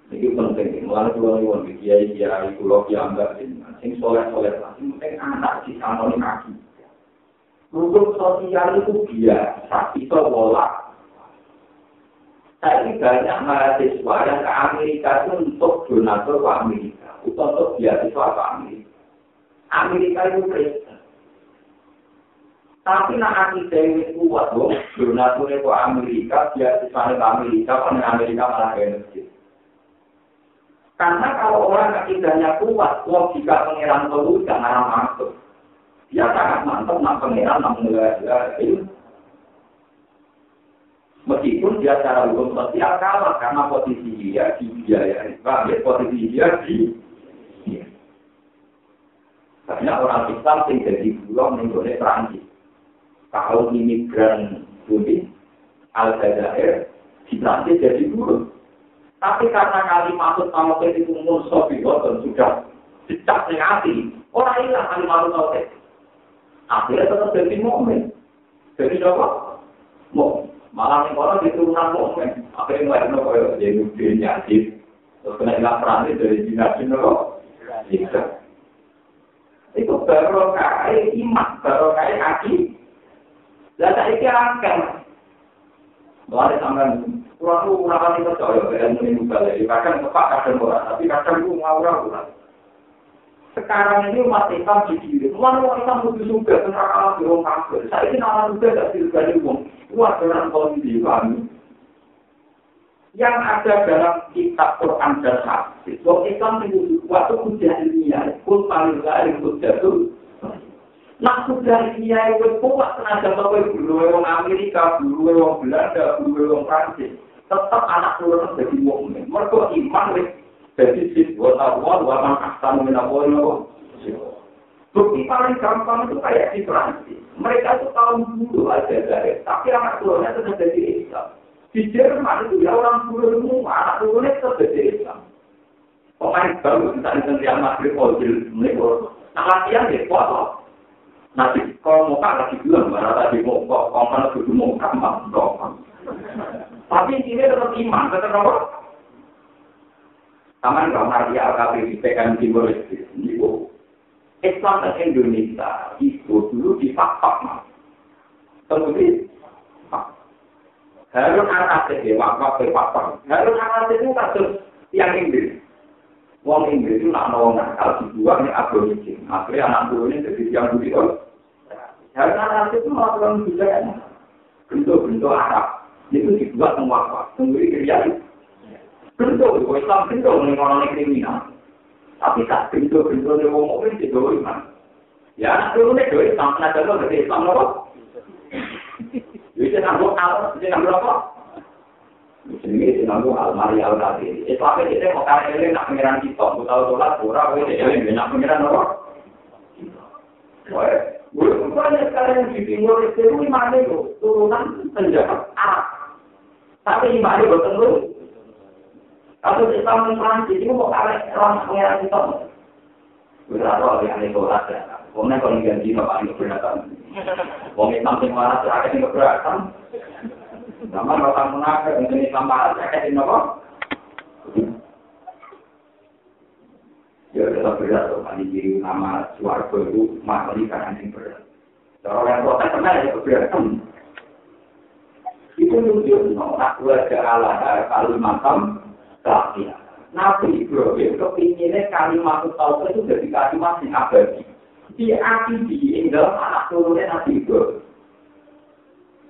Ini penting, mulai dua di kiai kiai pulau yang enggak sing soleh soleh lah, penting anak di sana kaki. Hukum sosial itu biasa, itu bola. Saya banyak mahasiswa yang ke Amerika itu untuk donatur ke Amerika, untuk beasiswa ke Amerika. Amerika itu Kristen. Tapi nak akidah ini kuat dong, donaturnya ke Amerika, beasiswa ke Amerika, kan Amerika malah kayak Karena kalau orang akidahnya kuat, logika pengiran itu jangan masuk. Dia sangat mantap nak pengiran nak itu. Meskipun dia secara hukum sosial kalah karena posisi dia di biaya, ya, posisi dia di banyak orang Islam yang jadi pulau mengenai Perancis. Kalau imigran bumi, Al-Jazair, di Perancis jadi buruh. Tapi karena kali masuk sama itu dan sudah dicap hati, orang hilang kali masuk sama Akhirnya tetap jadi momen. Jadi apa? Mau malah yang orang diturunan momen. Akhirnya mulai no kaya jadi sih. Terus kena hilang peran dari jinak jinak Itu baru kaya iman, baru kaya kaki. Dan saya kira akan. Mulai sampai Kurang itu kurang itu percaya, ilmu ini balik. Kadang tepat, kadang murah. Tapi kadang itu ngawur kurang. Sekarang ini umat Islam di diri. Mulai umat Islam butuh juga, tentang alam di orang kafir. Saya ini nama juga tidak juga di umum. Kuat dengan kondisi kami. Yang ada dalam kitab Quran dan Hadis. Orang Islam itu waktu ujian ilmiah. Kul paling lain, kul jatuh. Nah, sudah iya itu kuat tenaga bawa dulu orang Amerika, dulu orang Belanda, dulu orang Prancis. tetap anak turun jadi mukmin. Mereka iman wis jadi siswa tahu wa man ahsanu min Allah Bukti paling gampang itu kayak di Perancis. Mereka itu tahun dulu aja dari, tapi anak turunnya tetap jadi Islam. Di Jerman itu ya orang turun semua, anak turunnya tetap jadi Islam. Pemain baru kita di Sentian Madrid, Ojil, Meniko. Nah latihan ya, foto. Nanti kalau mau kalah lagi bilang, mana tadi mau kok, kalau mana dulu mau kalah, Tapi ini tetap iman, tetap apa? Taman Bang Maria LKP PKM Timur Leste, itu Islam dan Indonesia itu dulu di fakta, mas. Kemudian, Harun Anasir, ya, wakaf berfakta. Harun Anasir itu kasus yang Inggris. Wong Inggris itu nak mau nakal dibuang ini aborigin. Akhirnya anak buah ini jadi yang begitu. Karena anak itu melakukan budaya bentuk-bentuk Arab itu dibuat semua apa? Tunggu kerja. Bentuk, Islam bentuk mengenai kriminal. Tapi tak bentuk-bentuk yang ngomong itu juga iman. Ya, itu ini juga Islam. Nah, contoh dari Islam apa? Jadi, nanggung apa? Jadi, nanggung apa? Jadi nanggu almari al tadi. Itu apa kita mau kali ini nak pengiran kita, mau tahu sholat pura, ini ini nak pengiran apa? Wah, gue banyak sekali di timur itu ini mana itu turunan penjahat Arab. Tapi di mana betul lu? Kalau kita mengeran itu mau kali orang pengiran kita. Berapa yang ini sholat ya? Pokoknya kalau ganti bapak ini keberatan. Pokoknya sampai mana terakhir ini keberatan. Zaman orang munafik untuk Islam barat saya kasih nopo. Ya tetap berat tuh kali diri nama suarga itu materi karena yang berat. Kalau yang kota kenal ya keberatan. Itu nunjuk nak keluarga Allah Kalimantan tapi Nabi Ibrahim kepinginnya kalimat tauhid itu jadi kalimat yang abadi. Di hati di dalam anak turunnya Nabi Ibrahim.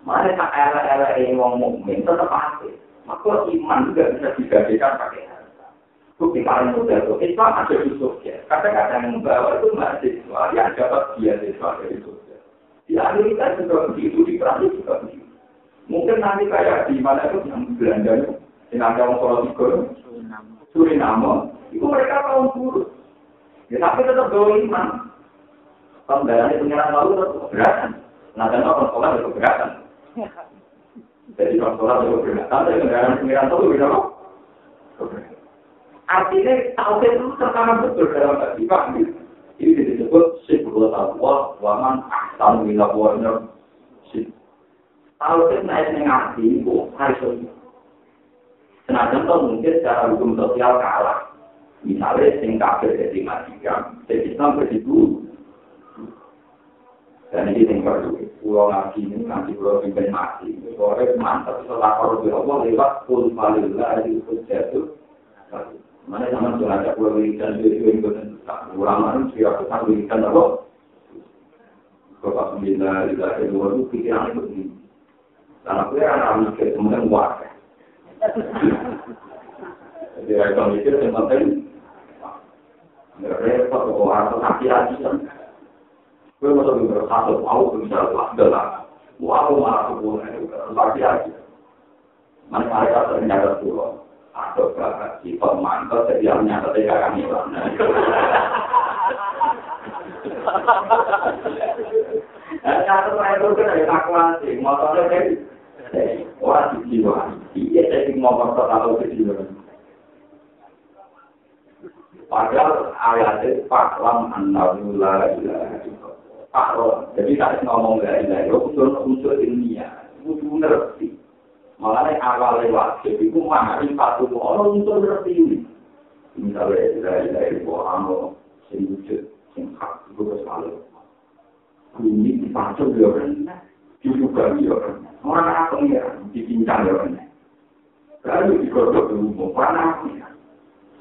Mana tak era-era ini wong mukmin tetap hati. Maka iman juga bisa digadekan pakai harta. Bukti paling mudah itu Islam ada di Jogja. Kadang-kadang yang membawa itu mahasiswa yang dapat beasiswa dari Jogja. Di Amerika juga begitu, di Prancis juga begitu. Mungkin nanti kayak di mana itu yang Belanda itu, yang ada orang Solo Suriname, itu mereka kaum buruh. Ya tapi tetap bawa iman. Pembayarannya pengiran lalu tetap keberatan. Nah, dan orang sekolah itu keberatan. Jadi kalau sholat itu berbeda. Tapi kendaraan pengiran itu beda kok. Artinya tauhid itu tertanam betul dalam hati Pak. Ini disebut sibul taqwa wa man ahsanu min aqwalina. Tauhid naik ning ati itu harus Senajan tuh mungkin secara hukum sosial kalah. Misalnya sing kafir jadi majikan, jadi Islam berdiri Dan ini yang perlu. Pulau ngaji ini, nanti pulau pimpin mati. Sore mantap, setelah kalau di Allah lewat pun paling lah, itu pun jatuh. Mana sama tuh ada pulau wiridan, itu yang betul. Ulama itu siap tetap wiridan apa? Bapak Sembilan, di dalam dua itu pikiran itu begini. Karena aku ya anak mikir, kemudian warga. Jadi aku mikir, penting, repot, itu kaki lagi. Gue mau lebih bersatu, mau bisa adalah mau marah hubungan itu luar biasa. Mana mereka ternyata pulau atau kakak si pemantau nyata tidak kami Nyata saya itu kan ada evakuasi, motornya kan orang di jiwa, iya jadi motor terlalu kecil. Padahal ayatnya faklam annahu la ilaha Pakro, jadi tak ngomong gak ilahi, unsur-unsur ilmiah, itu ngerti. Makanya awal lewat, jadi itu mahari patuh, orang unsur ngerti ini. Misalnya ilahi ilahi, bahwa sing wujud, sing hak, itu selalu. Bumi dipacul ya rendah, dibuka ya rendah. Orang apa ya, dipincang ya rendah. Lalu digodok dulu, mau panah ya.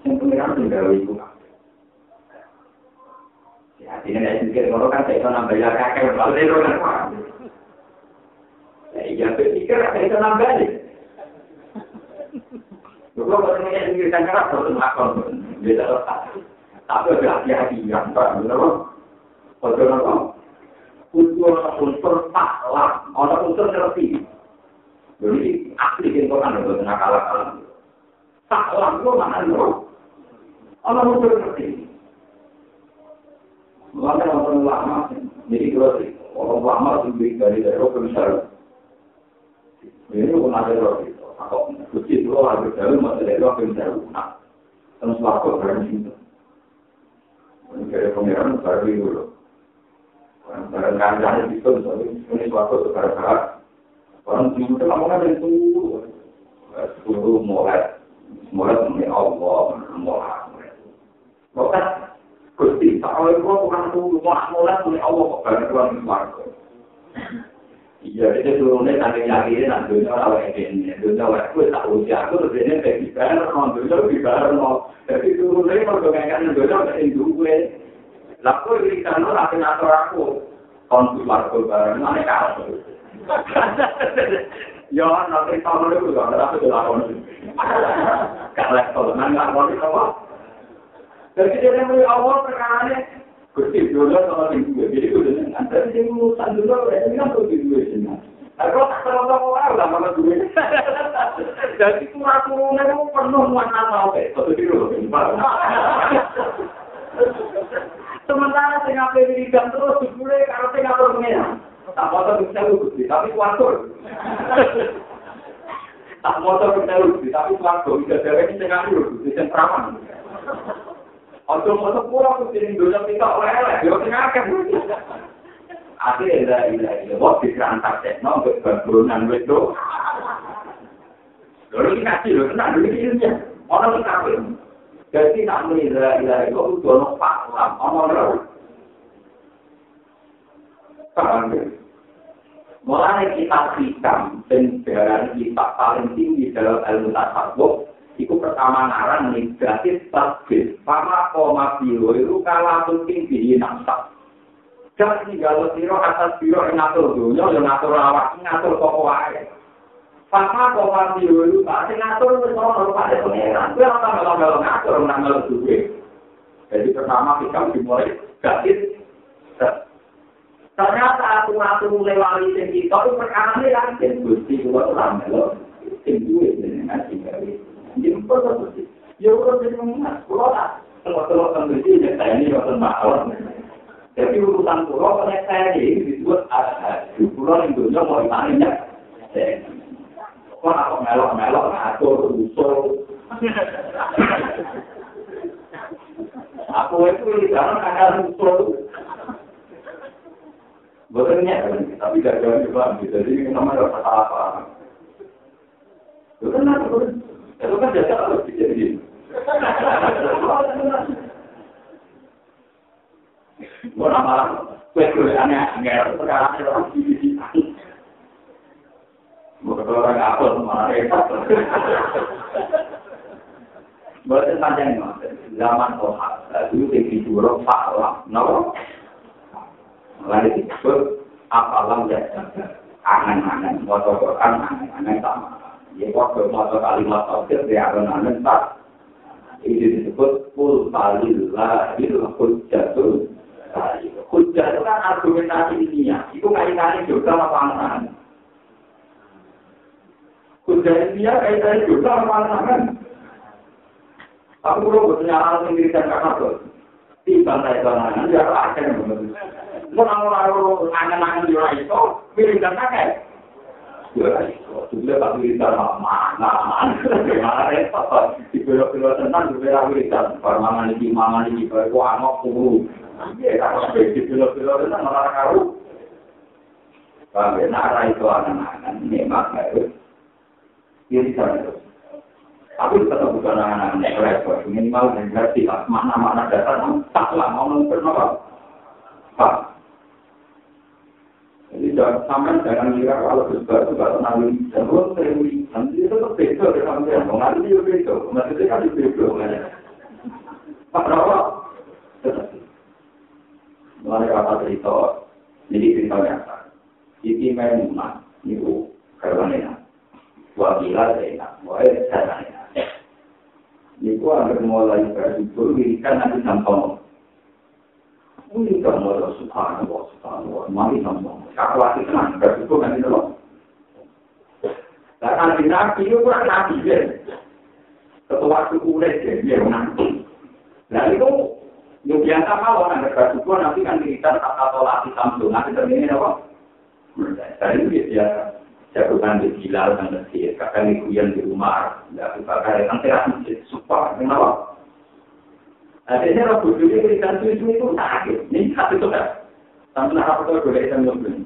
Yang pengiran tinggal itu Artinya nek pikir ngono kan iso nambah ya kakek maksudnya itu kan. Ya iya pikir kan iso nambah nih. Kalau kalau ini pikirkan kan harus melakukan beda letak. Tapi ada hati-hati yang tak benar. Betul apa? Unsur unsur taklah, orang unsur ngerti. Jadi asli itu kan ada benar kalah kalah. Taklah itu mana loh? Orang unsur ngerti. Maka orang lama, jadi kalau orang lama itu dari dari roh misalnya. Ini pun ada roh itu. Kalau kucing itu harus dari masih dari roh misalnya. Nah, terus waktu berani itu. Ini kayak pengiran baru dulu. Barang kancah itu misalnya ini suatu sekarang orang itu ngomongnya dari itu. Sepuluh mulai mulai Allah mulai. Bukan Gusti, tak oleh kula tukang turu, mau mulai oleh Allah kok bareng tuan warga. Iya, itu turunnya sampai yakin, nah dunia kayak gini, dunia gue tak usia aku terus ini kayak gimana, mau dunia lebih bareng mau, jadi turunnya mau dengan dunia kayak itu gue, lalu ini kan lo lagi ngatur aku, konflik marco bareng, mana kau? Ya, nanti tahun itu juga aku dilakukan, gak level, mana nggak mau apa? Jadi dia mulai awal perkara Gusti dulu sama di gue, jadi gue dengan antara yang urusan dulu, ya ini kan tuh di gue sini. Aku tak tahu tahu orang lah sama gue. Jadi kurang kurangnya itu penuh mana tahu kayak satu di dulu. Sementara saya ngapain di jam terus gue kalau saya ngapain punya. Tak mau tuh bisa lugu, tapi kuatur. Tak mau tuh bisa lugu, tapi kuatur. Bisa jadi saya ngapain lugu, bisa perawan. Ojo moto pura ku sing donya kita oleh yo sing akeh. Ate ila ila ila wong dikrantak tekno untuk berburunan wis do. Lho iki kasih lho tenan lho iki ya. Ono sing kabeh. Jadi nak muni ila ila kudu ono lho. Paham ya? Mulai kita hikam dan kita paling tinggi dalam ilmu tasawuf Iku pertama ngarang negatif tasbih. Pama koma biro itu kalah penting di nafsa. Jangan tinggal siro atas biro yang ngatur dunia, yang ngatur awak, ngatur toko wae. Pama koma biro itu pasti ngatur itu orang pada pengeran. Itu yang kalau ngatur ngatur duit. Jadi pertama kita dimulai gatis. Ternyata aku ngatur mulai wali kita itu perkara ini kan. Gusti juga orang melok. Sing duit dengan ngaji jadi pulau ya ini urusan pulau pada saya ini disebut ada pulau yang dunia mau ditanya. Kok aku melok-melok ngatur usul. Aku itu dalam ada usul. Betulnya, tapi gak jauh juga. Jadi namanya apa-apa. Itu kan jasa harus dijadi. Orang malah kue kue aneh aneh sekarang ada orang di Bukan orang apa malah repot. Bukan panjang zaman Tuhan. Dulu tinggi dulu Pak Nawa. Lalu disebut apalah ya angan-angan, Quran angan-angan sama. Ya waktu kalimat tauhid ya akan tak. Ini disebut kul talillah itu hujjatul Hujjah itu kan argumentasi ilmiah. Itu kaitannya juga sama pantangan. Hujjah ilmiah kaitannya juga sama pantangan. Aku perlu bertanya hal yang diri dan kakak tuh. Di bantai bantanan, ya benar. Mau orang-orang angan-angan di itu, pilih dan kakak. Juga tak wiridan mana, gimana repot. Di belok-belok tenang juga wiridan. Permangan ini, mangan ini, baru angok kuru. Iya, kalau di belok-belok tenang malah karu. Kalau nara itu anak-anak, memang harus. Dia bisa. Tapi tetap bukan anak-anak repot. Minimal mengerti mana-mana dasar. Tak lama ngomong bernama. Pak. Jadi sampai jangan kira kalau bersebar itu kalau nanti dan lo sering nanti itu tetap beda dengan yang mau nanti itu beda, nanti kan itu beda. Pak Rawa, mulai kata cerita, jadi cerita nyata. Iki memang itu karena Wabila saya, wahai saya. Niku agar mulai bersyukur, kan nanti sampai Ini kan mau subhanallah, subhanallah, mari nambah. Kalau hati tenang, bersyukur kan itu loh. Nah, nanti nabi itu kurang nabi, ya. Ketua suku udah, ya, nanti. Nah, itu yang biasa kalau ada bersyukur, nanti kan kita kata tolak di samsu, nanti terjadi apa? Dan itu biasa. Jagokan di Bilal dan Nasir, kakak ini kuyan di rumah, dan kakak yang nanti supaya, kenapa? Akhirnya orang bodoh itu berikan susu itu sakit. Ini satu itu kan. Nak apa tuh boleh kita ngomong.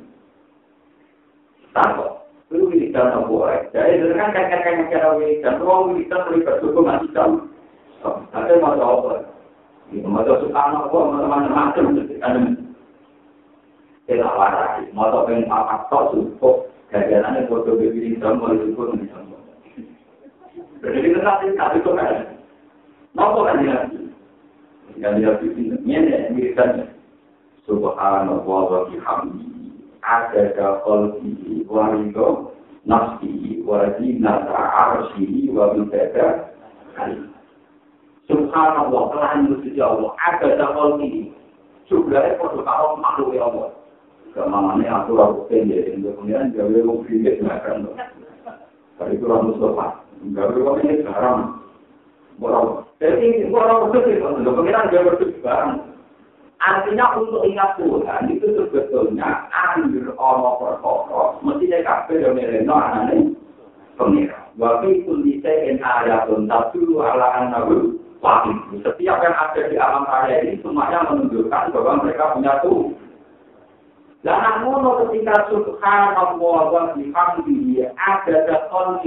Takut. Itu wiridan boleh. Jadi itu kan kakek-kakek yang kira wiridan. Kalau wiridan terlibat suku masih jauh. Tapi mau apa? Mau suka anak? Mau macam-macam. Saya tak warai. Mau tak pengen apa tok cukup. Gajarannya sama itu pun bisa. Jadi kita nanti tak itu kan. Mau kan dia? Yang dia bikin ini misalnya. Subhanallah wa bihamdi. Ada qalbi wa ridho nafsi wa zinata arsyi wa kalimah. Subhanallah, Tuhan Gusti Allah, ada qalbi. Jumlahnya pada kalau makhluk ya Allah. Kemana aku ragu pendek, untuk kemudian gawe wong pinggir makan. Tapi itu orang Mustafa, gawe ini sekarang. Borong. Jadi borong itu untuk kemudian gawe itu sekarang. Artinya untuk ingat Tuhan itu sebetulnya ambil Allah perkara, mestinya kafe yang mereka aneh pengira. Waktu itu bisa in ayatun tapi ala anahu wahid. Setiap yang ada di alam raya ini semuanya menunjukkan bahwa mereka punya Tuhan. Lah namun ketika subhanallah wa bihamdihi ada dakon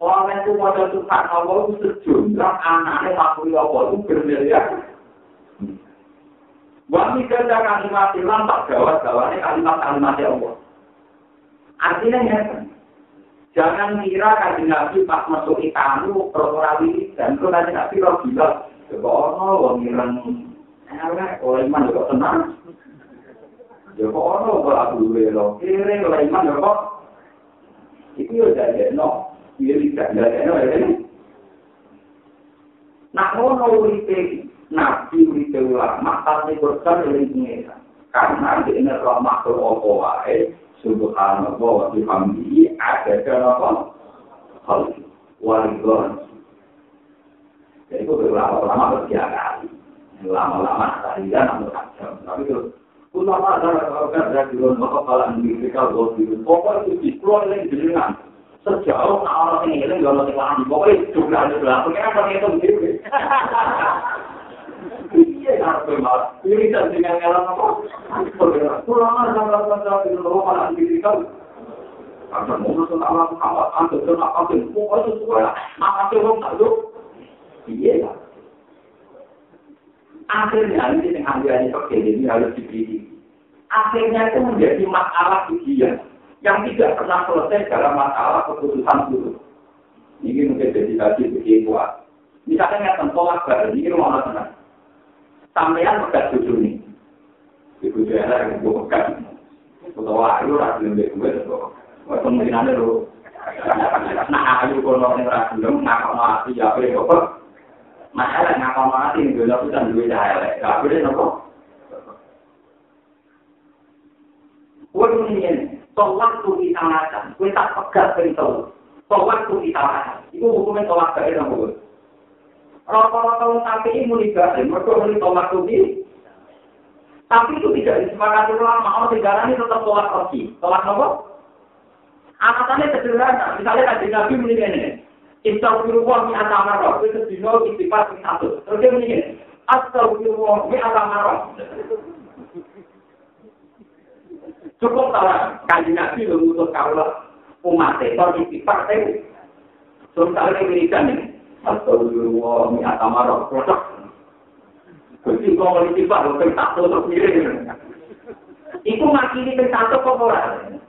Orang itu pada subhanallah itu sejumlah anaknya makhluk Allah itu bermiliar. Wami kerja kalimat ilang tak gawat-gawatnya kalimat-kalimat Allah. Artinya ya, jangan kira kaji nabi pas masuk ikamu, protokol dan itu kaji nabi roh gila. Coba ono, wong ireng, elek, oleh iman juga tenang. Ya kok ono kok aku duwe lo. Kire ora iman ya. Iki yo dadi no. Iya bisa dadi no ya. Nak ono uripe nabi uripe ulama tapi berkah dari pengira. Karena di ini roh makhluk apa wae subhanallah wa bihamdihi ada kenapa hal waligon. Jadi itu ulama-ulama bersiaga. Lama-lama tadi kan namun tapi terus Ulama adalah kalau dari rumah kepala mereka di pokok itu dikeluar yang jenengan. Sejauh orang ini yang kalau itu juga ada itu begitu? Iya, harus malah. Ini kan dengan ngalah apa? Kalau Ada mau tentang apa? Ada itu itu tak Iya. Akhirnya ini yang harus. Akhirnya itu menjadi masalah ujian yang tidak pernah selesai dalam masalah keputusan dulu. Ini mungkin jadi lagi begini kuat. Misalnya yang tolak baru ini rumah tenang. Sampean pegat cucu ini. Ibu saya yang gue pegat. Utawa ayu rasa lebih gue itu. Kemungkinan itu. Nah ayu kalau yang rasa belum nak mati ya apa Masalah ngapa mati nih dulu kita duit cahaya, gak boleh nopo. Ini, tolak tuh kita makan, kita pegat perintah. Tolak tuh kita makan, itu hukumnya tolak ada nopo. Rata-rata orang sampai ini mulai gak, mereka mulai tolak tuh Tapi itu tidak disepakati ulama, orang negara ini tetap tolak lagi. Tolak nopo? Alasannya sederhana, misalnya kajian Nabi mulai ini. Istagfirullah mi atamara, itu dino istighfar satu. Terus dia begini, Astagfirullah mi atamara. Cukup salah, kanji nabi lu ngutus kaulah umat itu istighfar itu. Terus kalau dia berikan ini, Astagfirullah mi atamara, produk. Jadi kalau mau istighfar, lu pengen satu terus miring. Itu ngakini pengen satu kok orang.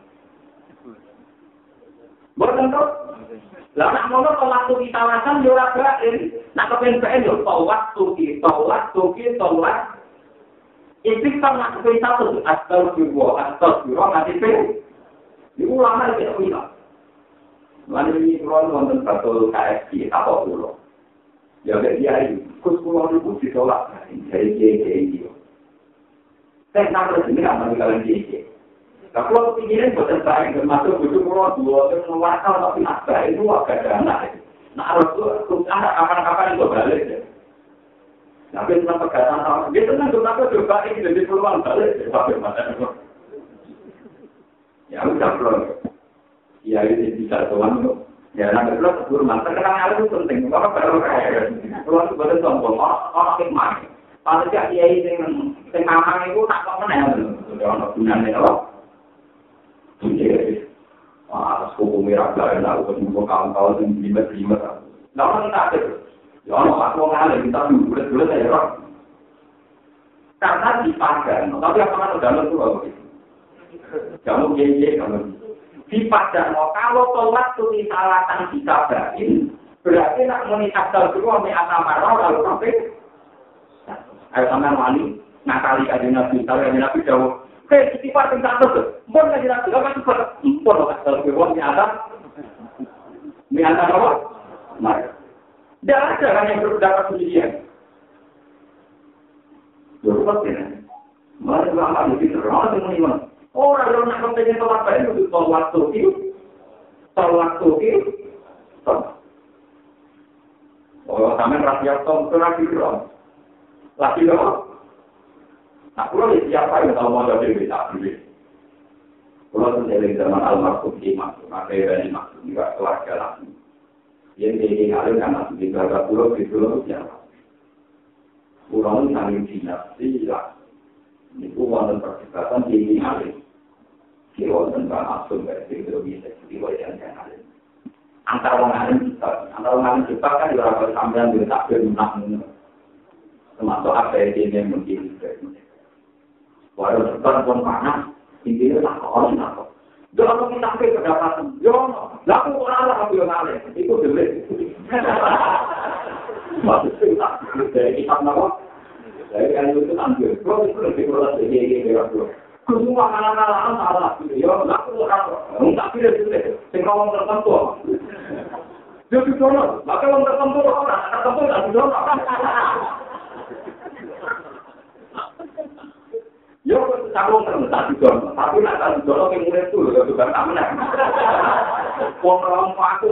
Bukan tuh, Lah nak ngono kok waktu kita wasan yo ora gaen. Nak kepen gaen yo kok waktu kita waktu kita wak. Iki kan nak kepen satu asal jiwa asal jiwa mati pe. Di ulama iki kok ila. Lalu ini kalau wonten satu KFC apa dulu? Ya udah dia ini, kus pulau itu ditolak dari JJ itu. Saya nak ini apa kalian JJ? Nah, kalau kepinginan buatan saya termasuk bujuk pulau dua, terus mewakil tapi nasta itu agak dana. Nah, harus tuh anak kapan-kapan itu balik Tapi tentang pegatan sama, dia tenang tuh tapi coba ini jadi peluang balik. Tapi mana? Ya udah belum. Ya ini bisa tuan tuh. Ya nanti belum sebelum mantap kenal itu penting. Apa baru kayak tuan itu boleh sombong. Orang hikmah. Kalau tidak kiai yang yang ngamal itu tak kok mana? Sudah orang gunanya apa? Wah, suku merah gak enak, aku ketemu kawan-kawan yang lima-lima. Nah, orang tak ada. Ya, orang aku ngalir, kita bulat-bulat aja, orang. Karena dipadan. Tapi apa kan udah itu apa Kamu gini kamu. Dipadan. Kalau sholat itu disalahkan dikabarin, berarti nak menikah dulu sama asamarah lalu sampai Ayo sama wali nakali kajian nabi, kalau kajian nabi jauh. Hei, istighfar tentang itu. Mohon kajian nabi, apa itu? Mohon kalau kita di atas. Di atas apa? Mari. Tidak ada kan yang berpendapat sendirian. Berubah ya. Mari ulama lebih terang dengan iman. Orang yang nak itu Oh, rakyat itu lagi. Nah, kalau siapa yang mau jadi? Kalau zaman almarhum Imam, lagi. Yang ini ngalir karena di belakang pulau di pulau siapa? Pulau ini saling dinasti lah. Ini wonten perdebatan di ini ngalir. Di wonten kan asum dari itu bisa di wajah yang ngalir. Antara orang ngalir kita, antara orang ngalir kita kan di orang sambilan di tak berminat termasuk apa yang dia mungkin. Walau cepat pun panas, intinya tak kau kau. Jangan kita sampai kedapatan. Jangan. Lalu orang lah ambil ngalih. Itu delik. Maksudnya tak. Dari kitab nama. Dari kan itu ambil. Kalau itu lebih kurang sedikit. Semua anak-anak salah. Ya, lalu orang. Tak pilih itu. Sehingga orang tertentu. Didono. Maka orang tertentu orang. Tertentu tak didono. Yo terus tak tapi nak tak ke murid menang. Wong aku.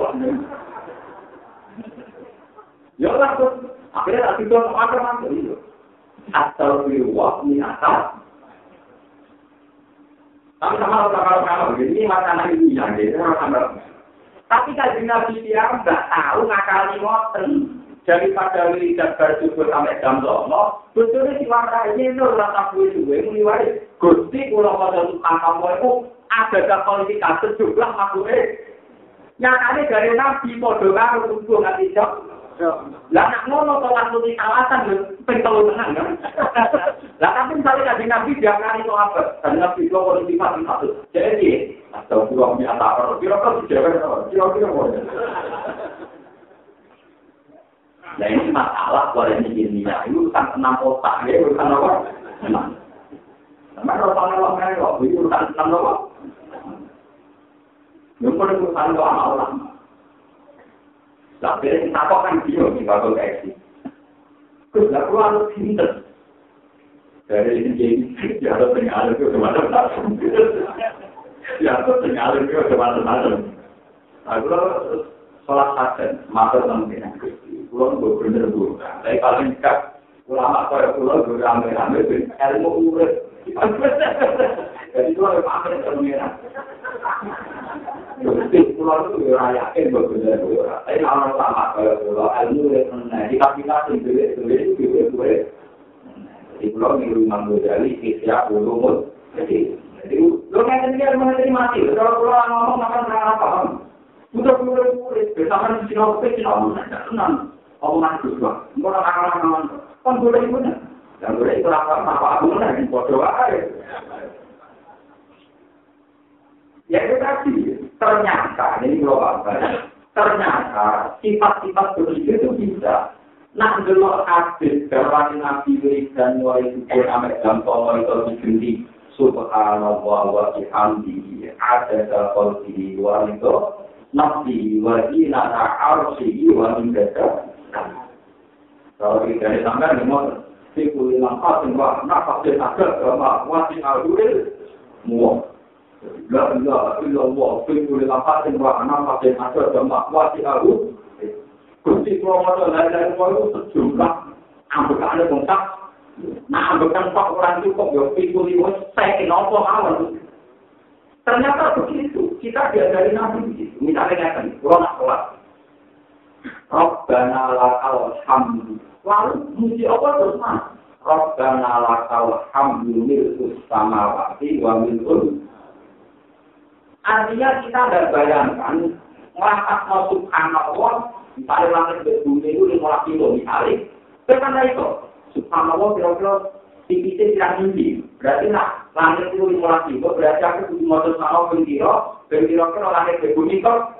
Yo lah tuh, akhirnya tak apa kan yo. Asal biwa ni. Tapi sama kalau kalau ini makanan ini yang dia orang Tapi kalau dia nggak tahu ngakali ngoten. Daripada wiridan bersyukur sampai jam songo, betulnya si warna ini nur rasa kue suwe muni wae. Gusti kula pada tukang kamu itu ada kualitas sejumlah makhluknya. Nyatanya dari nabi podo karo tunggu nanti jam. Lah nak ngono to waktu di kawasan lho pentol tenang kan. Lah tapi misalnya kaji nabi jangan itu apa? Dan nabi itu kalau di mati satu. Jadi atau dua biasa orang kira-kira kira-kira Nah ini masalah kalau ini ilmiah itu urusan enam otak, ya urusan apa? Enam. Sama urusan Allah mereka, itu urusan enam apa? Yang pun urusan doa Allah. Lah kita kok kan dia di bawah kayak sih. Lah kalau harus pinter. Dari ini jadi harus tinggal itu. Ya harus tinggal itu kemana-mana. Nah kalau sholat hasan, maka teman Kulon gue bener gue. Tapi paling dekat ulama kaya kulon gue rame-rame ilmu urut. Jadi itu ada pamer kemenangan. Jadi kulon itu gue yakin gue bener gue. Tapi kalau ulama kaya kulon ilmu urut mengenai di kapitasi gue gue gue gue. Jadi kulon di rumah gue jadi siap ulumut. Jadi lo nggak sendiri ilmu dari mati. Kalau kulon ngomong makan apa? Udah mulai mulai bersama di sini oke orang senang. Omongan Guswa. Engko ora kalah-kalah. Kon boleh iku nek. Dan boleh itu apa apa aku nek bodoh ae. Ya itu tadi, ternyata ini global ternyata sifat-sifat begitu itu bisa. Nah, dulu hadis dari Nabi dan mulai syukur amat dan tolong itu diganti subhanallah wa bihamdihi ada qalbihi wa itu nafsi wa ila arsihi wa min Kalau kita di motor, si kulit sama wasi. La ilaha si kulit sama wasi itu sejumlah ambekan. Nah, ambekan pak orang cukup ya itu saya kenapa awal. Ternyata begitu, kita diajari nabi. Misalnya kan, kalau nak Rabbana lakal hamdu. Lalu muji apa terus mas? Rabbana lakal hamdu milkus samawati wa milkul. Artinya kita tidak bayangkan ngelakat mau subhanallah misalnya langit ke bumi itu lima kilo misalnya. Karena itu subhanallah kira-kira tipisnya tidak tinggi. Berarti nak langit itu lima ribu, berarti aku kudu motor sama bengkiro, bengkiro kan langit berbunyi kok.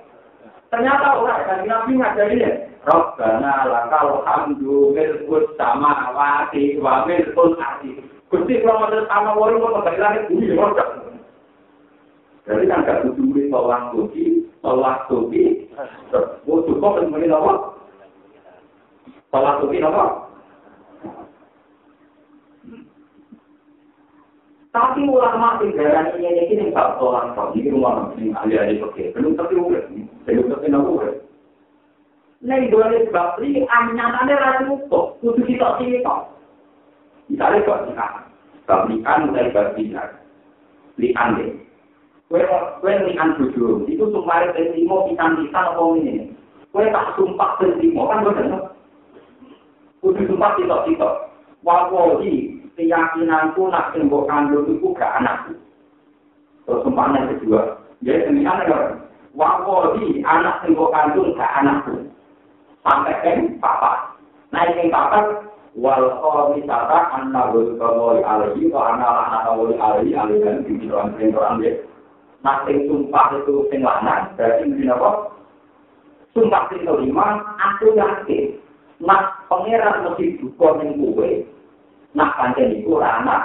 Ternyata orang dari Nabi ngajarin Robbana lakal hamdu milkut sama wati wa milkut ati. Gusti kalau motor sama wali kok dari langit bumi motor. Jadi kan gak kudu beli tolak suci, tolak suci. Oh, cukup semuanya apa? Tolak suci apa? Tapi ulama tinggalan ini ini ini tak tolak kau ini rumah ini ahli ahli pakai belum tapi udah belum tapi nak udah. Nih dua ini sebab ini anyangannya rasa musuh kudu kita sini kau. Misalnya kau sih kan, kau lian dari bagian lian deh. Kue kue lian tujuh itu sumpah tertimo pisang pisang apa ini. Kue tak sumpah tertimo kan benar. Kudu sumpah kita kita. Wawohi keyakinanku nak tembok kandung itu gak anakku. Terus sumpahnya kedua, jadi demikian ya, di anak tembok kandung gak anakku. Sampai kan papa. Nah ini papa, wal wisata anak wali kawali alaihi, atau anak anak wali alaihi, alaihi dan pikiran pikiran dia. Nah sing sumpah itu sing lanang, berarti ini apa? Sumpah sing kelima, aku yakin. Nah, pangeran mesti duka ning kowe, Nak pancen iku ora anak.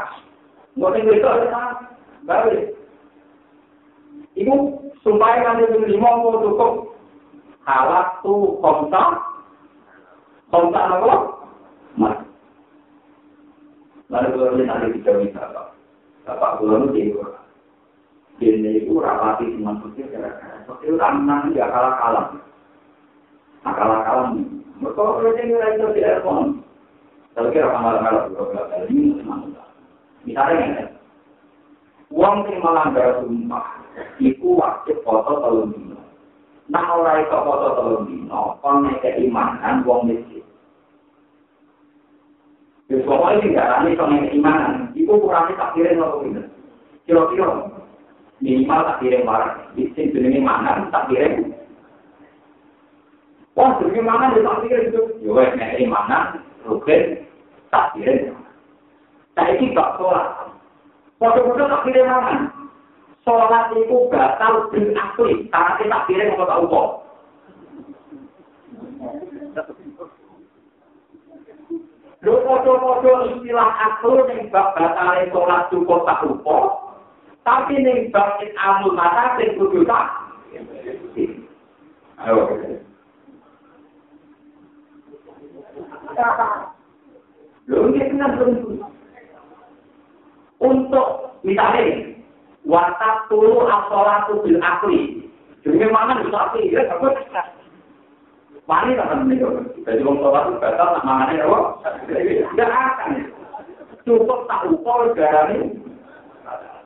Mboten itu ora balik. Ibu sumpah kan itu lima mau cukup. Halak tu kontak. Kontak apa? Mas. Lalu kalau ini nanti bisa bisa Bapak. Bapak belum itu. Ini itu rapati cuma putih kira-kira. Putih itu tangan dia kalah-kalah. Nah. Mereka kalau ini itu tidak Tapi kira kamar-kamar ini Misalnya ya, uang yang melanggar sumpah, itu wajib foto telur dino. Nah orang itu foto telur dino, kon keimanan uang miskin. Ya pokoknya sih gak ada nih keimanan, itu kurangnya tak kirim atau tidak. Kira-kira minimal tak kirim barang, sing jenenge mangan tak kirim. Wah, jenenge mangan ya tak kirim itu. Nek mangan, rugen takdirin. Nah ini gak sholat. Foto-foto takdirin mana? Sholat itu batal bin akli. Karena kita mau tak ukur. Lho foto-foto istilah aklu yang bab batalnya sholat cukup tak ukur. Tapi ning bab amul mata sing kudu tak. Ayo. Ini. Untuk misalnya watak tulu asolatu bil akli. Jadi mana bisa akli ya, tapi Mari tak akan Jadi orang tua itu batal, nak mangannya apa? Tidak akan. Cukup tak ukur darah ini.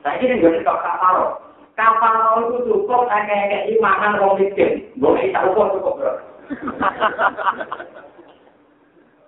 Saya ini nggak bisa kapal. Itu cukup kayak imanan orang miskin. Boleh tak ukur cukup bro.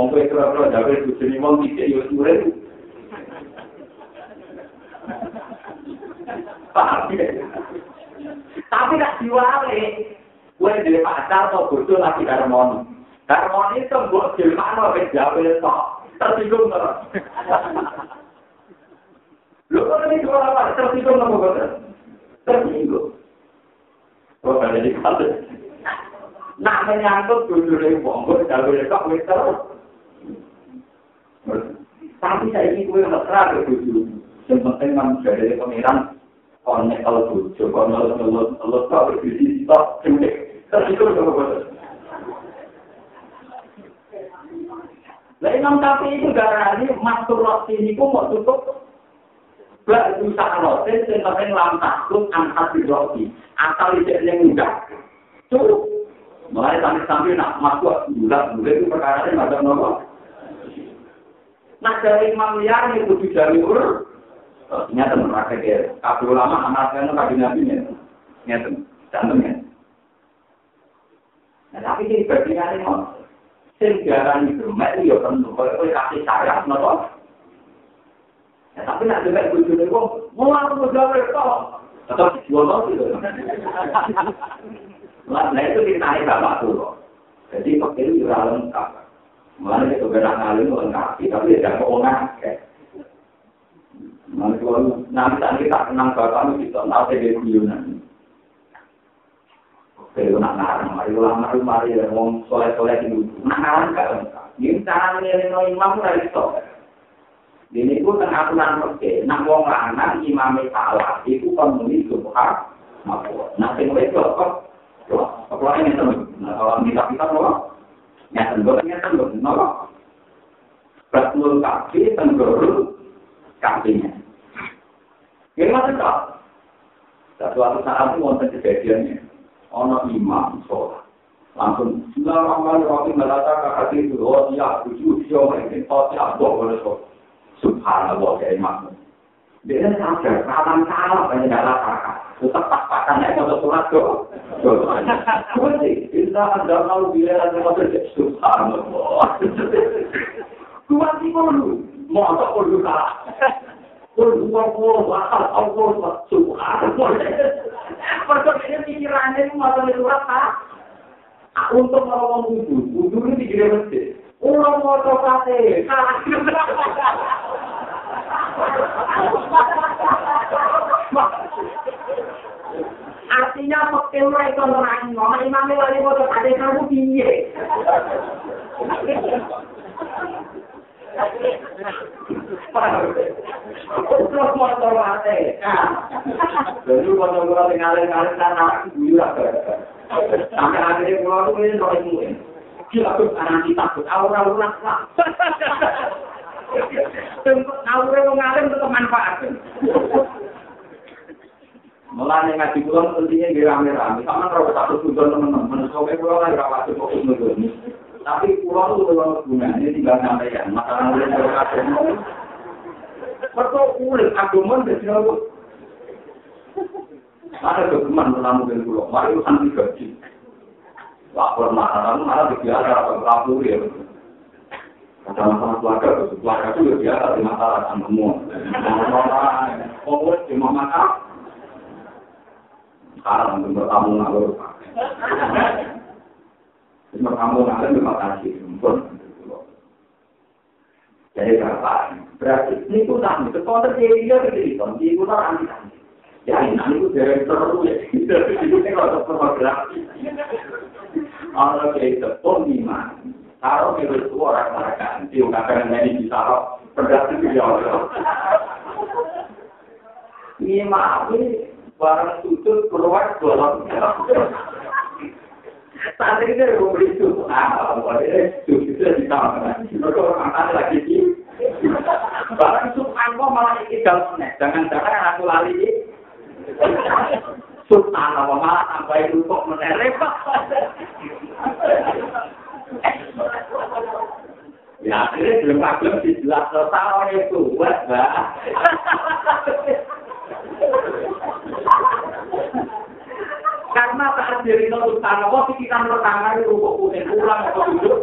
Monggo kira-kira jawil tujuan imam tidak itu Tapi tak diwale. Kue dari pacar atau bodoh lagi. Harmoni itu buat gimana ke jawab itu. Tersinggung nggak? Lu kok ini dua apa? Tersinggung nggak mau Tersinggung. Oh, ada di kata. Nah, menyangkut dulu dari bonggo, jawab itu kok terus. Tapi saya ini kue terang ke Yang penting kan dari pengiran konek kalau bujo, konek kalau kalau kau berdiri stop cemik. Terus itu udah betul. Lah Imam Syafi'i itu darah ini masturbasi ini pun mau tutup Gak usah rotin, yang penting lam takluk angkat di roti. Asal tidak yang mudah. Cukup. Mulai sampai-sampai nak masuk bulat-bulat itu perkara ini nomor. Nah dari Imam Liar itu kudu jalur Terusnya teman praktek ya. Kabeh ulama anak-anak kabeh nabi ya. Ngeten. Cantem ya. Nah, tapi ini perbedaan ini, sing diarani gemet ya penuh, kalau kowe kasih sayang, nopo? Ya, tapi nak demek bojone wong, mau aku gawe kok. Tetap jual gitu. Nah, itu ditarik bapak tuh. Jadi pakai itu juga lengkap. Mana itu benar ngalim lengkap, tapi tidak mau ngake. Mana kalau nanti kita kenang bapak kita nanti dia guyonan. Kalau nak ngarang, mari ulama mari wong soleh-soleh itu. Nak ngarang lengkap. Ini cara nilai imam dari itu. Ini pun tengah aturan oke. Nak wong lanang imam salah, itu kan muni subhan. Nah, sing itu kok Kalau ini teman, kalau kita kita loh, ya tenggoro ini tenggoro, nopo. Betul kaki tenggoro kakinya. Ini masih tak. Suatu saat itu wonten kejadiannya, ono imam sholat. Langsung, Bismillahirrahmanirrahim, melata kakak itu, oh ya, tujuh, siapa ini, oh ya, boleh sholat. Subhanallah, ya imam. Dia sadar, kapan salah banyak dalam kakak. Tetap pas-pasan ya, kalau surat tuh. Kunci, kita ada mau bilang ada mau kerja. Subhanallah. Kuat sih perlu. Mau tak perlu salah. Perlu Allah, bakal Allah, subhanallah. Pertama ini pikirannya itu mau surat kak. Untuk mau wudhu, wudhu ini dikira mesti. Ulang mau coba teh, Artinya ora iso nerangi, ngomong imame wali foto kade kamu piye. Terus mau terwate. Jadi kalau kalau ngalir-ngalir sana gila. Sampai akhirnya pulau itu ini roh ini. Gila tuh karena kita takut aura-aura lah. Ngawure wong alim tetep manfaat. Mulane ngaji kula pentingnya nggih rame-rame. Sama ora satu tujuan teman-teman. Soale kula ora ora pasti kok ngono. Tapi kula itu kalau gunanya tinggal sampaikan. Masalah udah berkasih. Mereka udah agama dan segala Ada kegeman pertama dari pulau, mari urusan digaji. Lapor masalah, malah dibiasa, lapor ya. Ada masalah keluarga, keluarga itu ya biasa di masalah kan semua. Oh, cuma makan. Sekarang untuk tamu ngalur. Cuma kamu ngalur terima kasih. Jadi berapa? Berarti ini pun tak itu kalau terjadi dia terjadi itu di pun orang anti Ya ini itu dari terus ya. Ini kalau terprografi. Allah kayak itu? Taruh di itu orang mereka, di ungkapan ini ditaruh berdasar di Allah. Ini maaf ini barang sujud keluar dalam Saat ini mau beli itu, ah, boleh itu bisa ditambah. Mereka orang lagi di barang sukan kok malah ini dalam Jangan-jangan aku lari Sultan apa malah sampai itu kok menerima. Ya, akhirnya belum belum dijelas tahun itu buat mbak. Karena saat diri itu tanah, kok pikiran pertama itu kok kuning pulang atau duduk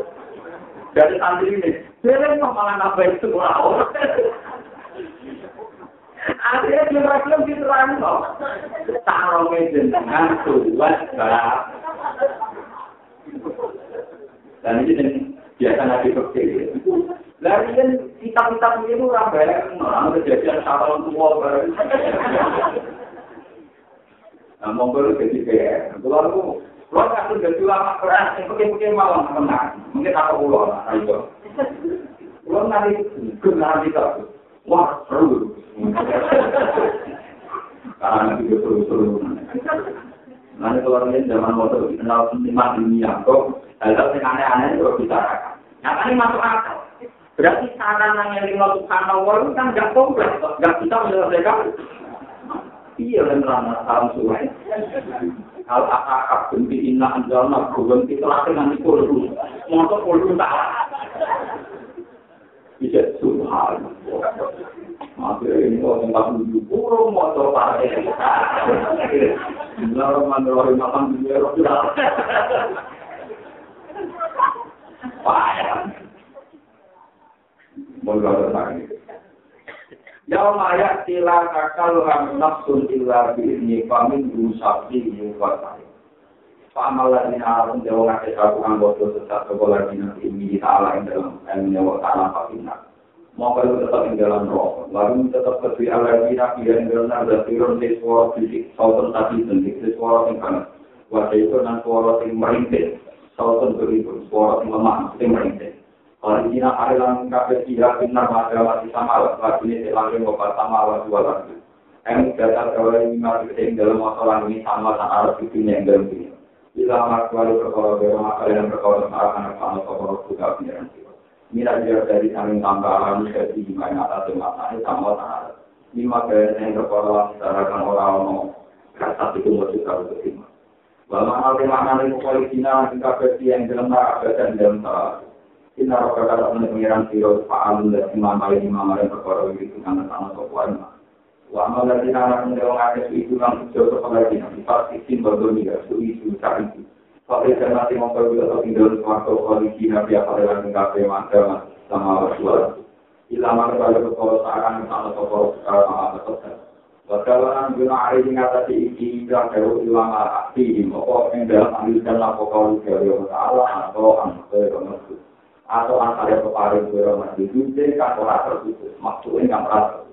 dari santri ini. Dia malah nambah itu orang. Akhirnya belum diterang kok. Taruhnya jenengan buat mbak. Dan ini biasa nabi berpikir. Lalu kan kitab-kitab ini orang bareng, orang kejadian satu tua bareng. Nah, monggo jadi PR. Kalau aku, kalau aku jadi lama keras, mungkin-mungkin malam menang. Mungkin aku pulau, nah itu. Kalau nanti kenal kita, wah seru. Karena nanti seru-seru. Nanti kalau ini zaman waktu kenal lima dunia, kok hal-hal yang aneh-aneh itu bicarakan. Yang ini masuk akal. Berarti sarana yang lima subhanallah itu kan nggak kompleks, nggak bisa menyelesaikan. Iya, dan rana salam suai. Kalau akak benci inna anjalna kita latih nanti kulhu. Motor kulhu tak Bisa subhanallah. Akhirnya ini mau tempat dulu, burung mau coba. Dulu, sudah. Payah. Mulai lagi. Yaum ayat tila kakal ram nafsun illa bi'ini famin rusabdi yukatai. Fa'amal lagi na'arum jawa ngake sabu anggoto sesat sekolah nanti ini ta'ala yang dalam ilmunya wa ta'ala fakina. Kalau tetap di dalam roh, lalu tetap ketui ala kita yang dalam ada turun di suara fisik, sautan tadi sentik, di suara yang kanan. Wajah itu dan suara yang merintih, sautan beribu, suara yang lemah, yang merintih. Origina arilan kafe kira benar maka masih sama lagi ini lagi mau sama lagi dua lagi. Em data kalau ini masih sering dalam masalah ini sama dengan arah itu yang dalam ini. Bila makwali perkara bero maka yang perkara akan akan perkara juga pengiran sih. Mira dia dari saling tambahan jadi di mana atas mata ini sama dengan lima kali yang perkara secara kan orang mau kata itu mau juga betul. Bahwa hal yang mana ini polisinya kafe yang dalam arah dan dalam Inna roka kata teman pengiran siro fa'al dan imam bayi imam yang berkoro itu karena sama sopuan. Wa amal dari anak mendewa ngake itu kan sejauh kepada kita sifat isim berdomi ya su isu cari itu. Fakir dan nanti memperbuat atau tinggal suatu koalisi nabi apa dengan kafe maka sama Rasulullah. Ilama kepada berkoro seakan sama sokoro sekarang sama berkoro. Wakalan guna hari ini ngatasi iki dan jauh ilama akti, pokok yang dalam ambilkan lapokan dari Allah atau anaknya ke atau antara peparing kira mati duwe kan ora terputus maksudnya nggak merasa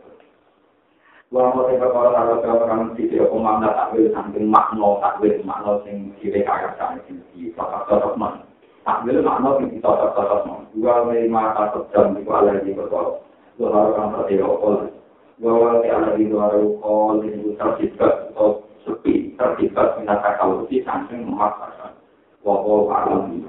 Mau saya kalau kalau kalau orang sih tidak pemanda takwil samping makno takwil makno sing kiri kaya sana sing di cocok cocok man takwil makno sing di cocok cocok man dua lima satu jam di kuala di betul dua harus kan berarti okol dua harus ada di dua harus okol di tercipta atau sepi tercipta minat kalau si samping memaksakan wah alam di